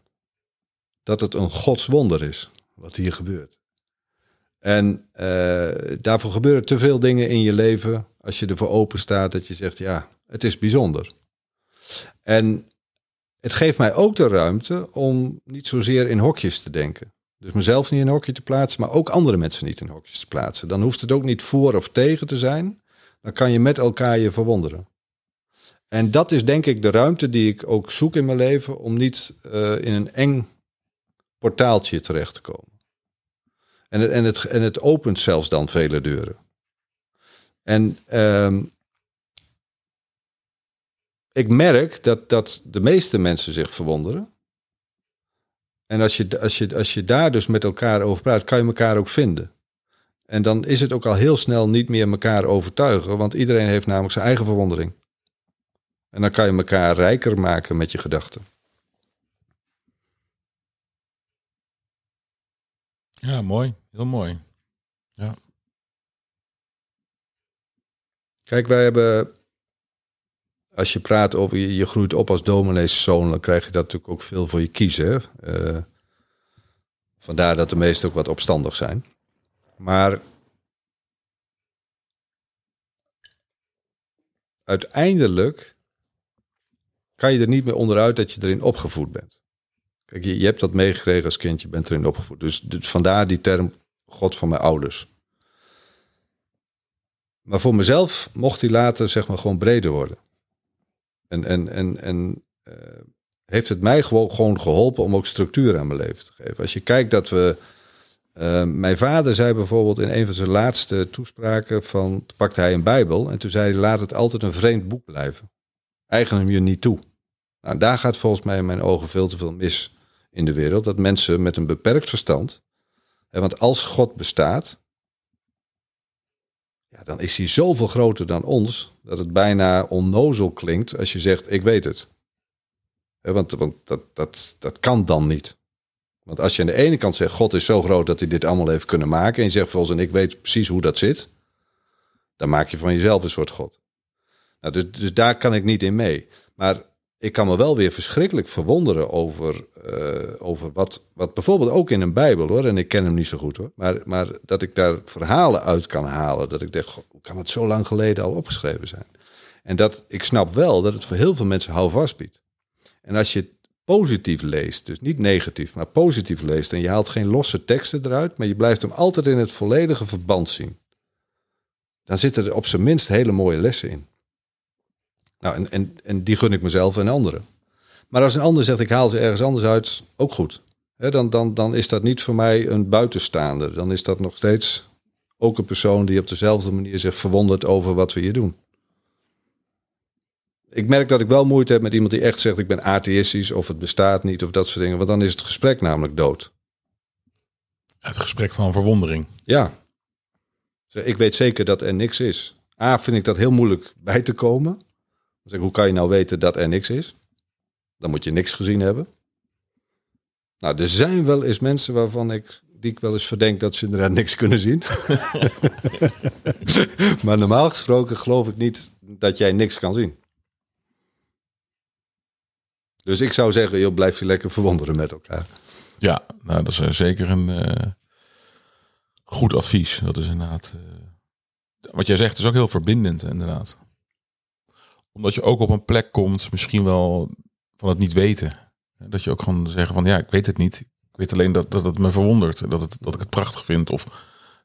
Speaker 2: Dat het een godswonder is wat hier gebeurt. En uh, daarvoor gebeuren te veel dingen in je leven. Als je ervoor open staat dat je zegt, ja, het is bijzonder. En het geeft mij ook de ruimte om niet zozeer in hokjes te denken. Dus mezelf niet in een hokje te plaatsen, maar ook andere mensen niet in hokjes te plaatsen. Dan hoeft het ook niet voor of tegen te zijn. Dan kan je met elkaar je verwonderen. En dat is denk ik de ruimte die ik ook zoek in mijn leven om niet uh, in een eng portaaltje terecht te komen. En het, en, het, en het opent zelfs dan vele deuren. En ehm, ik merk dat, dat de meeste mensen zich verwonderen. En als je, als, je, als je daar dus met elkaar over praat, kan je elkaar ook vinden. En dan is het ook al heel snel niet meer elkaar overtuigen, want iedereen heeft namelijk zijn eigen verwondering. En dan kan je elkaar rijker maken met je gedachten.
Speaker 1: Ja, mooi. Heel mooi. Ja.
Speaker 2: Kijk, wij hebben, als je praat over je, je groeit op als domineeszoon, dan krijg je dat natuurlijk ook veel voor je kiezen. Uh, vandaar dat de meesten ook wat opstandig zijn. Maar uiteindelijk kan je er niet meer onderuit dat je erin opgevoed bent. Kijk, je, je hebt dat meegekregen als kind, je bent erin opgevoed. Dus, dus vandaar die term God van mijn ouders. Maar voor mezelf mocht die later zeg maar gewoon breder worden. En, en, en, en uh, heeft het mij gewoon, gewoon geholpen om ook structuur aan mijn leven te geven. Als je kijkt dat we. Uh, mijn vader zei bijvoorbeeld in een van zijn laatste toespraken van pakte hij een Bijbel en toen zei hij laat het altijd een vreemd boek blijven. Eigen hem je niet toe. Nou, daar gaat volgens mij in mijn ogen veel te veel mis in de wereld. Dat mensen met een beperkt verstand. Hè, want als God bestaat, ja, dan is hij zoveel groter dan ons. Dat het bijna onnozel klinkt als je zegt: Ik weet het. Hè, want want dat, dat, dat kan dan niet. Want als je aan de ene kant zegt: God is zo groot dat hij dit allemaal heeft kunnen maken. En je zegt volgens en ik weet precies hoe dat zit. Dan maak je van jezelf een soort God. Nou, dus, dus daar kan ik niet in mee. Maar ik kan me wel weer verschrikkelijk verwonderen over, uh, over wat, wat bijvoorbeeld ook in een Bijbel hoor, en ik ken hem niet zo goed hoor, maar, maar dat ik daar verhalen uit kan halen. Dat ik denk, hoe kan het zo lang geleden al opgeschreven zijn? En dat ik snap wel dat het voor heel veel mensen houvast biedt. En als je het positief leest, dus niet negatief, maar positief leest, en je haalt geen losse teksten eruit, maar je blijft hem altijd in het volledige verband zien, dan zitten er op zijn minst hele mooie lessen in. Nou, en, en, en die gun ik mezelf en anderen. Maar als een ander zegt, ik haal ze ergens anders uit, ook goed. dan, dan, dan is dat niet voor mij een buitenstaander. Dan is dat nog steeds ook een persoon die op dezelfde manier zich verwondert over wat we hier doen. Ik merk dat ik wel moeite heb met iemand die echt zegt: ik ben atheïstisch of het bestaat niet of dat soort dingen. Want dan is het gesprek namelijk dood.
Speaker 1: Het gesprek van verwondering.
Speaker 2: Ja. Ik weet zeker dat er niks is. A, vind ik dat heel moeilijk bij te komen. Zeg, hoe kan je nou weten dat er niks is? Dan moet je niks gezien hebben. Nou, er zijn wel eens mensen waarvan ik, die ik wel eens verdenk dat ze inderdaad niks kunnen zien. maar normaal gesproken geloof ik niet dat jij niks kan zien. Dus ik zou zeggen, joh, blijf je lekker verwonderen met elkaar.
Speaker 1: Ja, nou, dat is eh, zeker een uh, goed advies. Dat is inderdaad. Uh, wat jij zegt is ook heel verbindend, inderdaad omdat je ook op een plek komt, misschien wel van het niet weten. Dat je ook gewoon zeggen van ja, ik weet het niet. Ik weet alleen dat, dat het me verwondert. Dat, het, dat ik het prachtig vind. Of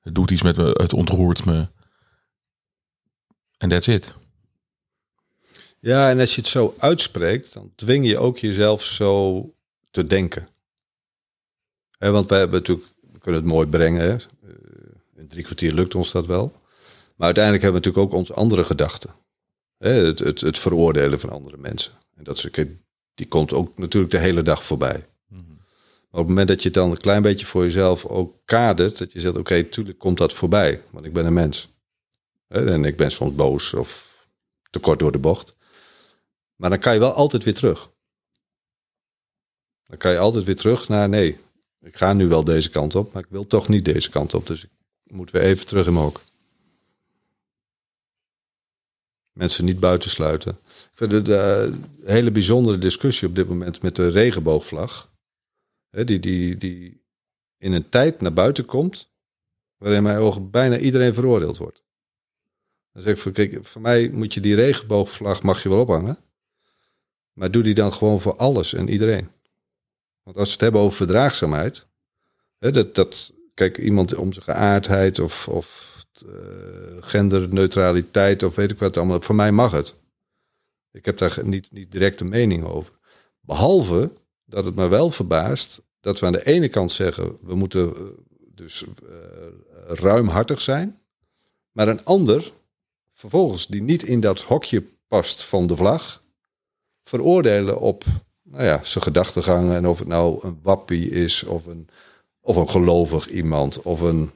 Speaker 1: het doet iets met me, het ontroert me. En that's it.
Speaker 2: Ja, en als je het zo uitspreekt, dan dwing je ook jezelf zo te denken. want wij hebben natuurlijk, we kunnen het mooi brengen. Hè? In drie kwartier lukt ons dat wel. Maar uiteindelijk hebben we natuurlijk ook onze andere gedachten. Het, het, het, veroordelen van andere mensen. En dat soort, die komt ook natuurlijk de hele dag voorbij. Maar op het moment dat je het dan een klein beetje voor jezelf ook kadert, dat je zegt, oké, okay, tuurlijk komt dat voorbij, want ik ben een mens. En ik ben soms boos of te kort door de bocht. Maar dan kan je wel altijd weer terug. Dan kan je altijd weer terug naar, nee, ik ga nu wel deze kant op, maar ik wil toch niet deze kant op. Dus ik moet weer even terug in mijn hok. Mensen niet buitensluiten. Ik vind het een hele bijzondere discussie op dit moment met de regenboogvlag. die, die, die in een tijd naar buiten komt waarin in mijn ogen bijna iedereen veroordeeld wordt. Dan zeg ik van, kijk, voor mij moet je die regenboogvlag mag je wel ophangen. Maar doe die dan gewoon voor alles en iedereen. Want als we het hebben over verdraagzaamheid. Hè, dat, dat, kijk, iemand om zijn geaardheid of, of genderneutraliteit of weet ik wat allemaal. Voor mij mag het. Ik heb daar niet, niet direct een mening over. Behalve dat het me wel verbaast dat we aan de ene kant zeggen we moeten uh, dus uh, ruimhartig zijn. Maar een ander vervolgens die niet in dat hokje past van de vlag, veroordelen op nou ja, zijn gedachtegangen en of het nou een wappie is of een, of een gelovig iemand of een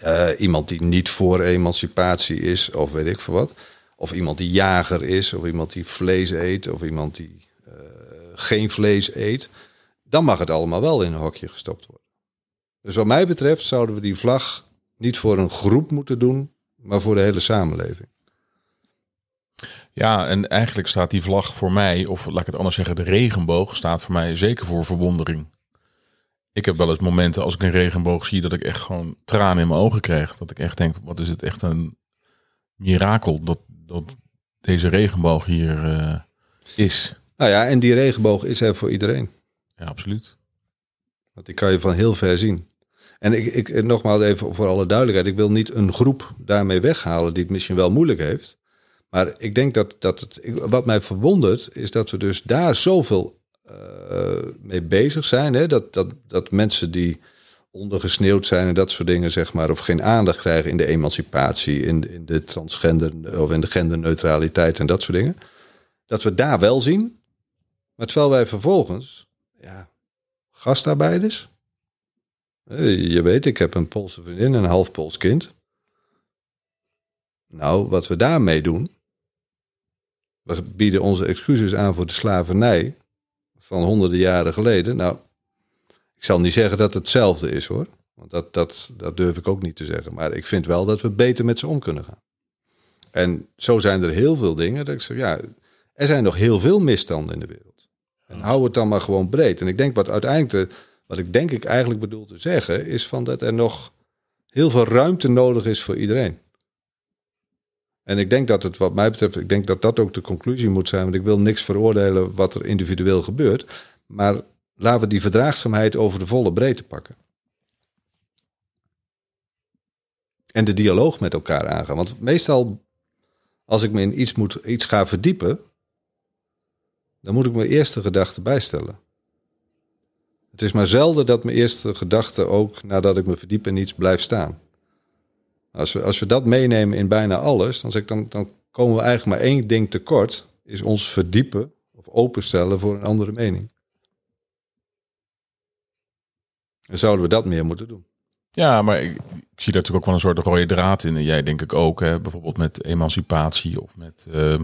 Speaker 2: eh, iemand die niet voor emancipatie is of weet ik veel wat. Of iemand die jager is of iemand die vlees eet of iemand die eh, geen vlees eet. Dan mag het allemaal wel in een hokje gestopt worden. Dus wat mij betreft zouden we die vlag niet voor een groep moeten doen, maar voor de hele samenleving.
Speaker 1: Ja, en eigenlijk staat die vlag voor mij, of laat ik het anders zeggen, de regenboog staat voor mij zeker voor verwondering. Ik heb wel eens momenten als ik een regenboog zie dat ik echt gewoon tranen in mijn ogen krijg. Dat ik echt denk, wat is het echt een mirakel dat, dat deze regenboog hier uh, is.
Speaker 2: Nou ja, en die regenboog is er voor iedereen.
Speaker 1: Ja, absoluut.
Speaker 2: Want die kan je van heel ver zien. En ik, ik, nogmaals even voor alle duidelijkheid, ik wil niet een groep daarmee weghalen die het misschien wel moeilijk heeft. Maar ik denk dat, dat het, wat mij verwondert, is dat we dus daar zoveel mee bezig zijn. Hè? Dat, dat, dat mensen die ondergesneeuwd zijn en dat soort dingen, zeg maar, of geen aandacht krijgen in de emancipatie, in, in de transgender of in de genderneutraliteit en dat soort dingen. Dat we daar wel zien. Maar terwijl wij vervolgens, ja, gastarbeiders. Je weet, ik heb een Poolse vriendin en een half Pools kind. Nou, wat we daarmee doen. We bieden onze excuses aan voor de slavernij van honderden jaren geleden. Nou, ik zal niet zeggen dat het hetzelfde is hoor. Want dat, dat, dat durf ik ook niet te zeggen. Maar ik vind wel dat we beter met ze om kunnen gaan. En zo zijn er heel veel dingen dat ik zeg, ja, er zijn nog heel veel misstanden in de wereld. En hou het dan maar gewoon breed. En ik denk wat uiteindelijk, de, wat ik denk ik eigenlijk bedoel te zeggen, is van dat er nog heel veel ruimte nodig is voor iedereen. En ik denk dat het, wat mij betreft, ik denk dat dat ook de conclusie moet zijn. Want ik wil niks veroordelen wat er individueel gebeurt. Maar laten we die verdraagzaamheid over de volle breedte pakken. En de dialoog met elkaar aangaan. Want meestal, als ik me in iets, moet, iets ga verdiepen, dan moet ik mijn eerste gedachte bijstellen. Het is maar zelden dat mijn eerste gedachte ook nadat ik me verdiep in iets blijft staan. Als we, als we dat meenemen in bijna alles, dan, zeg ik, dan, dan komen we eigenlijk maar één ding tekort. Is ons verdiepen of openstellen voor een andere mening. En zouden we dat meer moeten doen.
Speaker 1: Ja, maar ik, ik zie daar natuurlijk ook wel een soort rode draad in. En jij denk ik ook, hè, bijvoorbeeld met emancipatie of met, uh,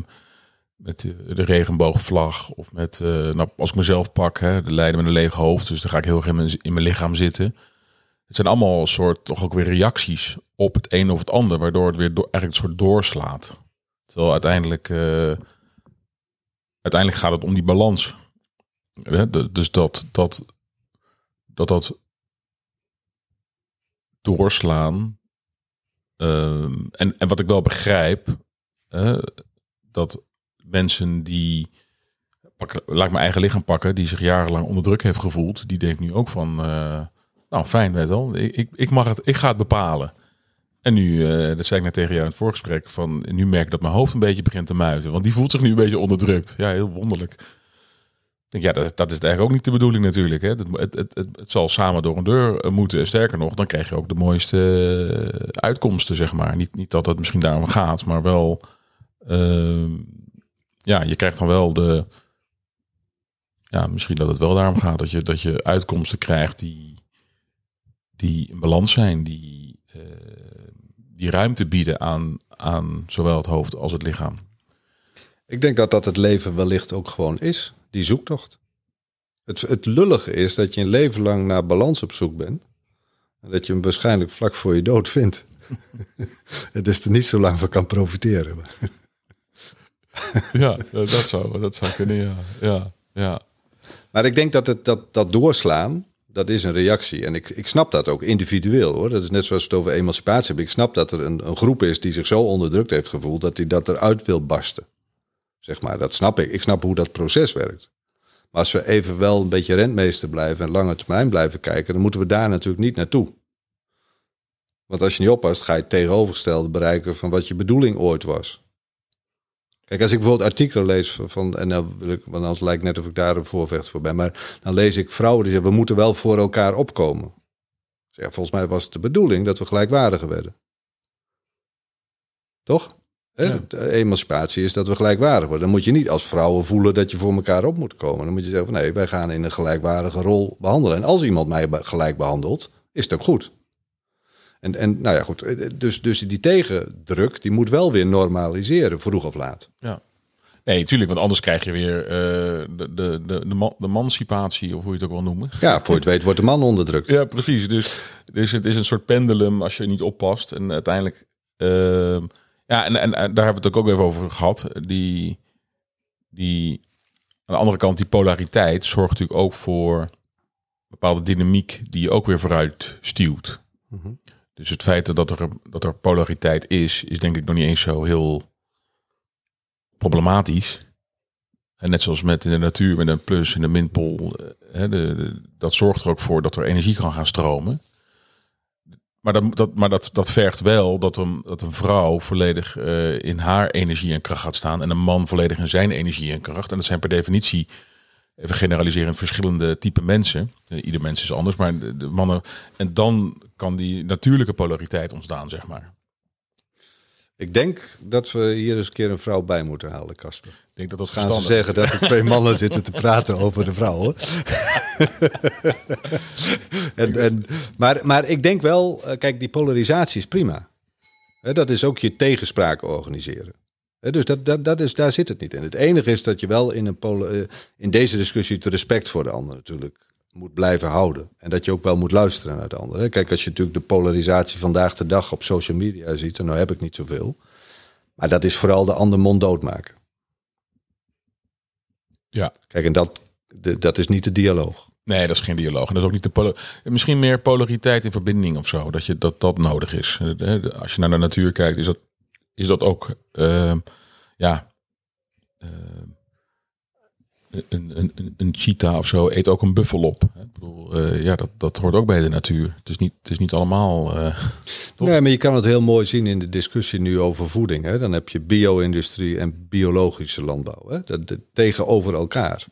Speaker 1: met de, regenboogvlag. Of met, uh, nou, als ik mezelf pak, hè, de lijden met een leeg hoofd. Dus dan ga ik heel erg in mijn lichaam zitten. Het zijn allemaal een soort toch ook weer reacties op het een of het ander, waardoor het weer door, eigenlijk een soort doorslaat. Terwijl uiteindelijk, uh, uiteindelijk gaat het om die balans. Dus dat dat, dat, dat doorslaan. Uh, en, en wat ik wel begrijp, dat mensen die. Laat ik mijn eigen lichaam pakken, die zich jarenlang onder druk heeft gevoeld, die denkt nu ook van. Uh, nou, fijn, weet wel. Ik, ik, mag het, ik ga het bepalen. En nu, uh, dat zei ik net tegen jou in het voorgesprek, van nu merk ik dat mijn hoofd een beetje begint te muiten. Want die voelt zich nu een beetje onderdrukt. Ja, heel wonderlijk. Denk, ja, dat, dat is eigenlijk ook niet de bedoeling natuurlijk. Hè. Het, het, het, het, zal samen door een deur eh, moeten. Sterker nog, dan krijg je ook de mooiste eh, uitkomsten, zeg maar. Niet, niet dat het misschien daarom gaat, maar wel... Uh, ja, je krijgt dan wel de... Ja, misschien dat het wel daarom gaat. Dat je, dat je uitkomsten krijgt die die in balans zijn, die, uh, die ruimte bieden aan, aan zowel het hoofd als het lichaam.
Speaker 2: Ik denk dat dat het leven wellicht ook gewoon is, die zoektocht. Het, het lullige is dat je een leven lang naar balans op zoek bent. En dat je hem waarschijnlijk vlak voor je dood vindt. en dus er niet zo lang van kan profiteren.
Speaker 1: ja, dat zou, dat zou kunnen, ja. ja, ja.
Speaker 2: Maar ik denk dat het, dat, dat doorslaan, dat is een reactie. En ik, ik snap dat ook individueel hoor. Dat is net zoals we het over emancipatie hebben. Ik snap dat er een, een groep is die zich zo onderdrukt heeft gevoeld dat hij dat eruit wil barsten. Zeg maar, dat snap ik. Ik snap hoe dat proces werkt. Maar als we even wel een beetje rentmeester blijven en lange termijn blijven kijken, dan moeten we daar natuurlijk niet naartoe. Want als je niet oppast, ga je het tegenovergestelde bereiken van wat je bedoeling ooit was. Kijk, als ik bijvoorbeeld artikelen lees van, en dan wil ik, want anders lijkt net of ik daar een voorvecht voor ben, maar dan lees ik vrouwen die zeggen, we moeten wel voor elkaar opkomen. Dus ja, volgens mij was het de bedoeling dat we gelijkwaardiger werden. Toch? Hè?
Speaker 1: Ja.
Speaker 2: De emancipatie is dat we gelijkwaardig worden. Dan moet je niet als vrouwen voelen dat je voor elkaar op moet komen. Dan moet je zeggen van nee, wij gaan in een gelijkwaardige rol behandelen. En als iemand mij gelijk behandelt, is het ook goed. En, en nou ja, goed. Dus, dus die tegendruk, die moet wel weer normaliseren, vroeg of laat.
Speaker 1: Ja. Nee, tuurlijk, want anders krijg je weer eh, de, de, de, de, man- de emancipatie, of hoe je het ook wil noemen.
Speaker 2: Ja, voor je het weet wordt de man onderdrukt.
Speaker 1: Ja, precies. Dus, dus het is een soort pendulum als je niet oppast. En uiteindelijk, ehm, ja, en, en, en daar hebben we het ook even over gehad. Die, die, aan de andere kant, die polariteit zorgt natuurlijk ook voor bepaalde dynamiek die je ook weer vooruit stuwt.
Speaker 2: Mhm.
Speaker 1: Dus het feit dat er, dat er polariteit is, is denk ik nog niet eens zo heel problematisch. En net zoals met in de natuur, met een plus en een minpool, eh, hè, de, dat zorgt er ook voor dat er energie kan gaan stromen. Maar dat, dat, maar dat, dat vergt wel dat een, dat een vrouw volledig eh, in haar energie en kracht gaat staan. En een man volledig in zijn energie en kracht. En dat zijn per definitie, even generaliserend, verschillende type mensen. Eh, ieder mens is anders, maar de, de mannen. En dan kan die natuurlijke polariteit ontstaan, zeg maar.
Speaker 2: Ik denk dat we hier eens een keer een vrouw bij moeten halen, Casper.
Speaker 1: Ik denk dat dat
Speaker 2: Gaan ze
Speaker 1: verstandig is.
Speaker 2: zeggen dat er twee mannen zitten te praten over de vrouw, en, en, maar, maar ik denk wel, eh, kijk, die polarisatie is prima. Dat is ook je tegenspraak organiseren. Dus dat, dat, dat is, daar zit het niet in. Het enige is dat je wel in, een eh, in deze discussie het respect voor de ander natuurlijk moet blijven houden. En dat je ook wel moet luisteren naar de ander. Kijk, als je natuurlijk de polarisatie vandaag de dag op social media ziet, en nou heb ik niet zoveel. Maar dat is vooral de ander mond doodmaken.
Speaker 1: Ja.
Speaker 2: Kijk, en dat, dat is niet de dialoog.
Speaker 1: Nee, dat is geen dialoog. En dat is ook niet de polo Misschien meer polariteit in verbinding of zo. Dat je, dat, dat nodig is. Eh, Als je naar de natuur kijkt, is dat, is dat ook. eh, ja. eh, een, een, een, cheetah of zo eet ook een buffel op. Ik bedoel, eh, ja, dat, dat hoort ook bij de natuur. Het is niet, het is niet allemaal. Toch?
Speaker 2: Nee, maar je kan het heel mooi zien in de discussie nu over voeding. Hè? Dan heb je bio-industrie en biologische landbouw. Hè? Dat, dat tegenover elkaar.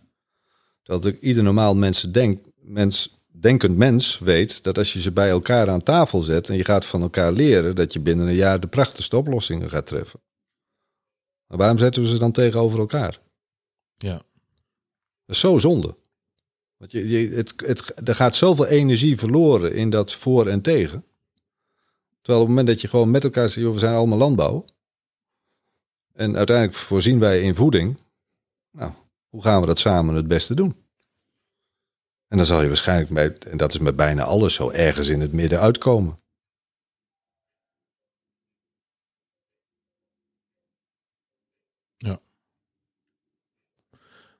Speaker 2: Dat ik, ieder normaal mensen denk, mens, denkend mens weet dat als je ze bij elkaar aan tafel zet en je gaat van elkaar leren, dat je binnen een jaar de prachtigste oplossingen gaat treffen. Maar waarom zetten we ze dan tegenover elkaar?
Speaker 1: ja.
Speaker 2: Dat is zo zonde. Want je, je, het, het, er gaat zoveel energie verloren in dat voor en tegen. Terwijl op het moment dat je gewoon met elkaar zegt, joh, we zijn allemaal landbouw. En uiteindelijk voorzien wij in voeding. Nou, hoe gaan we dat samen het beste doen? En dan zal je waarschijnlijk, bij, en dat is met bijna alles zo, ergens in het midden uitkomen.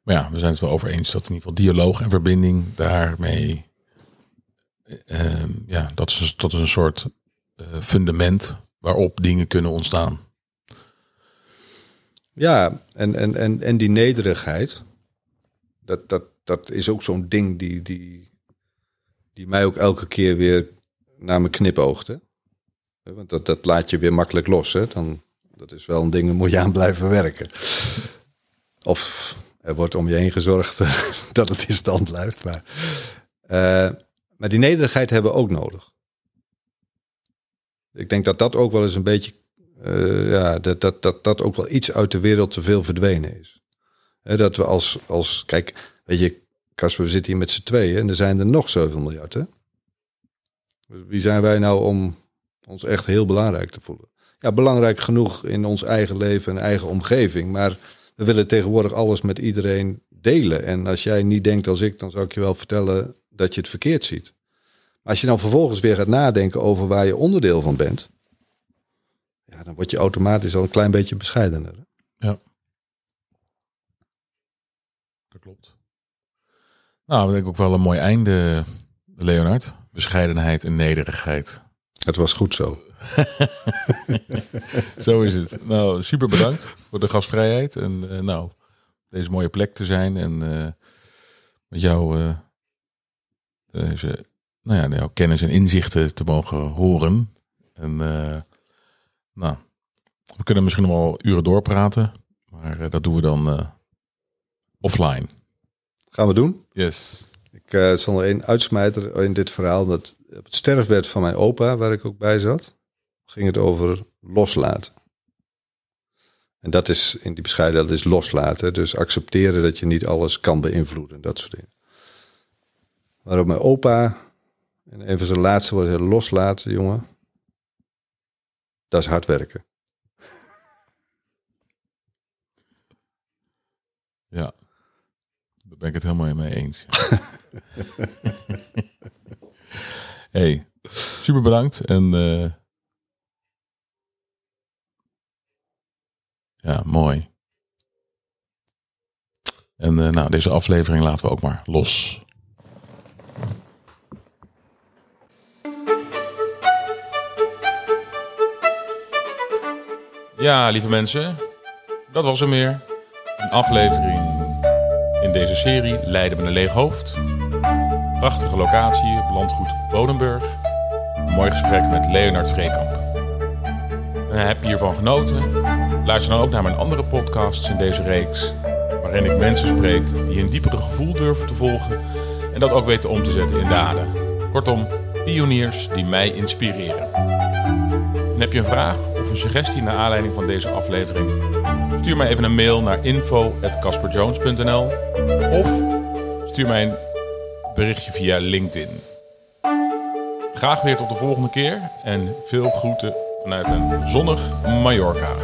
Speaker 1: Maar ja, we zijn het wel over eens dat in ieder geval dialoog en verbinding daarmee. eh, ja, dat is, dat is een soort eh, fundament waarop dingen kunnen ontstaan.
Speaker 2: Ja, en, en, en, en die nederigheid, dat, dat, dat is ook zo'n ding die, die, die mij ook elke keer weer naar me knipoogt. Hè? Want dat, dat laat je weer makkelijk los. Hè? Dan, dat is wel een ding, daar moet je aan blijven werken. Of er wordt om je heen gezorgd dat het in stand blijft. Maar, eh, maar die nederigheid hebben we ook nodig. Ik denk dat dat ook wel eens een beetje eh, ja, dat, dat, dat dat ook wel iets uit de wereld te veel verdwenen is. Dat we als, als, kijk, weet je, Casper, we zitten hier met z'n tweeën en er zijn er nog 7 miljard. Hè? Dus Wie zijn wij nou om ons echt heel belangrijk te voelen? Ja, belangrijk genoeg in ons eigen leven en eigen omgeving, maar we willen tegenwoordig alles met iedereen delen. En als jij niet denkt als ik, dan zou ik je wel vertellen dat je het verkeerd ziet. Maar als je dan vervolgens weer gaat nadenken over waar je onderdeel van bent, ja, dan word je automatisch al een klein beetje bescheidener.
Speaker 1: Dat klopt. Nou, dat denk ik ook wel een mooi einde, Leonard. Bescheidenheid en nederigheid.
Speaker 2: Het was goed zo.
Speaker 1: Zo is het. Nou, super bedankt voor de gastvrijheid. En eh, nou, deze mooie plek te zijn. En eh, met jou eh, deze, nou ja, jouw kennis en inzichten te mogen horen. En nou, we kunnen misschien nog wel uren doorpraten. Maar dat doen we dan offline.
Speaker 2: Gaan we doen.
Speaker 1: Yes.
Speaker 2: Ik eh, zal nog één uitsmijter in dit verhaal. Dat op het sterfbed van mijn opa, waar ik ook bij zat, ging het over loslaten. En dat is in die bescheidenheid is loslaten. Dus accepteren dat je niet alles kan beïnvloeden. Dat soort dingen. Waarop mijn opa, en een van zijn laatste woorden, loslaten, jongen. Dat is hard werken.
Speaker 1: Ja, daar ben ik het helemaal mee eens. hey, super bedankt. En uh, ja, mooi. En uh, nou, deze aflevering laten we ook maar los. Ja, lieve mensen, dat was er meer. Een aflevering in deze serie Leiden met een leeg hoofd. Prachtige locatie op landgoed Bodenburg. Een mooi gesprek met Leonard Vreekamp. En heb je hiervan genoten? Luister dan ook naar mijn andere podcasts in deze reeks. Waarin ik mensen spreek die een diepere gevoel durven te volgen. En dat ook weten om te zetten in daden. Kortom, pioniers die mij inspireren. En heb je een vraag of een suggestie naar aanleiding van deze aflevering? Stuur mij even een mail naar info.casperjones.nl of stuur mij een berichtje via LinkedIn. Graag weer tot de volgende keer en veel groeten vanuit een zonnig Mallorca.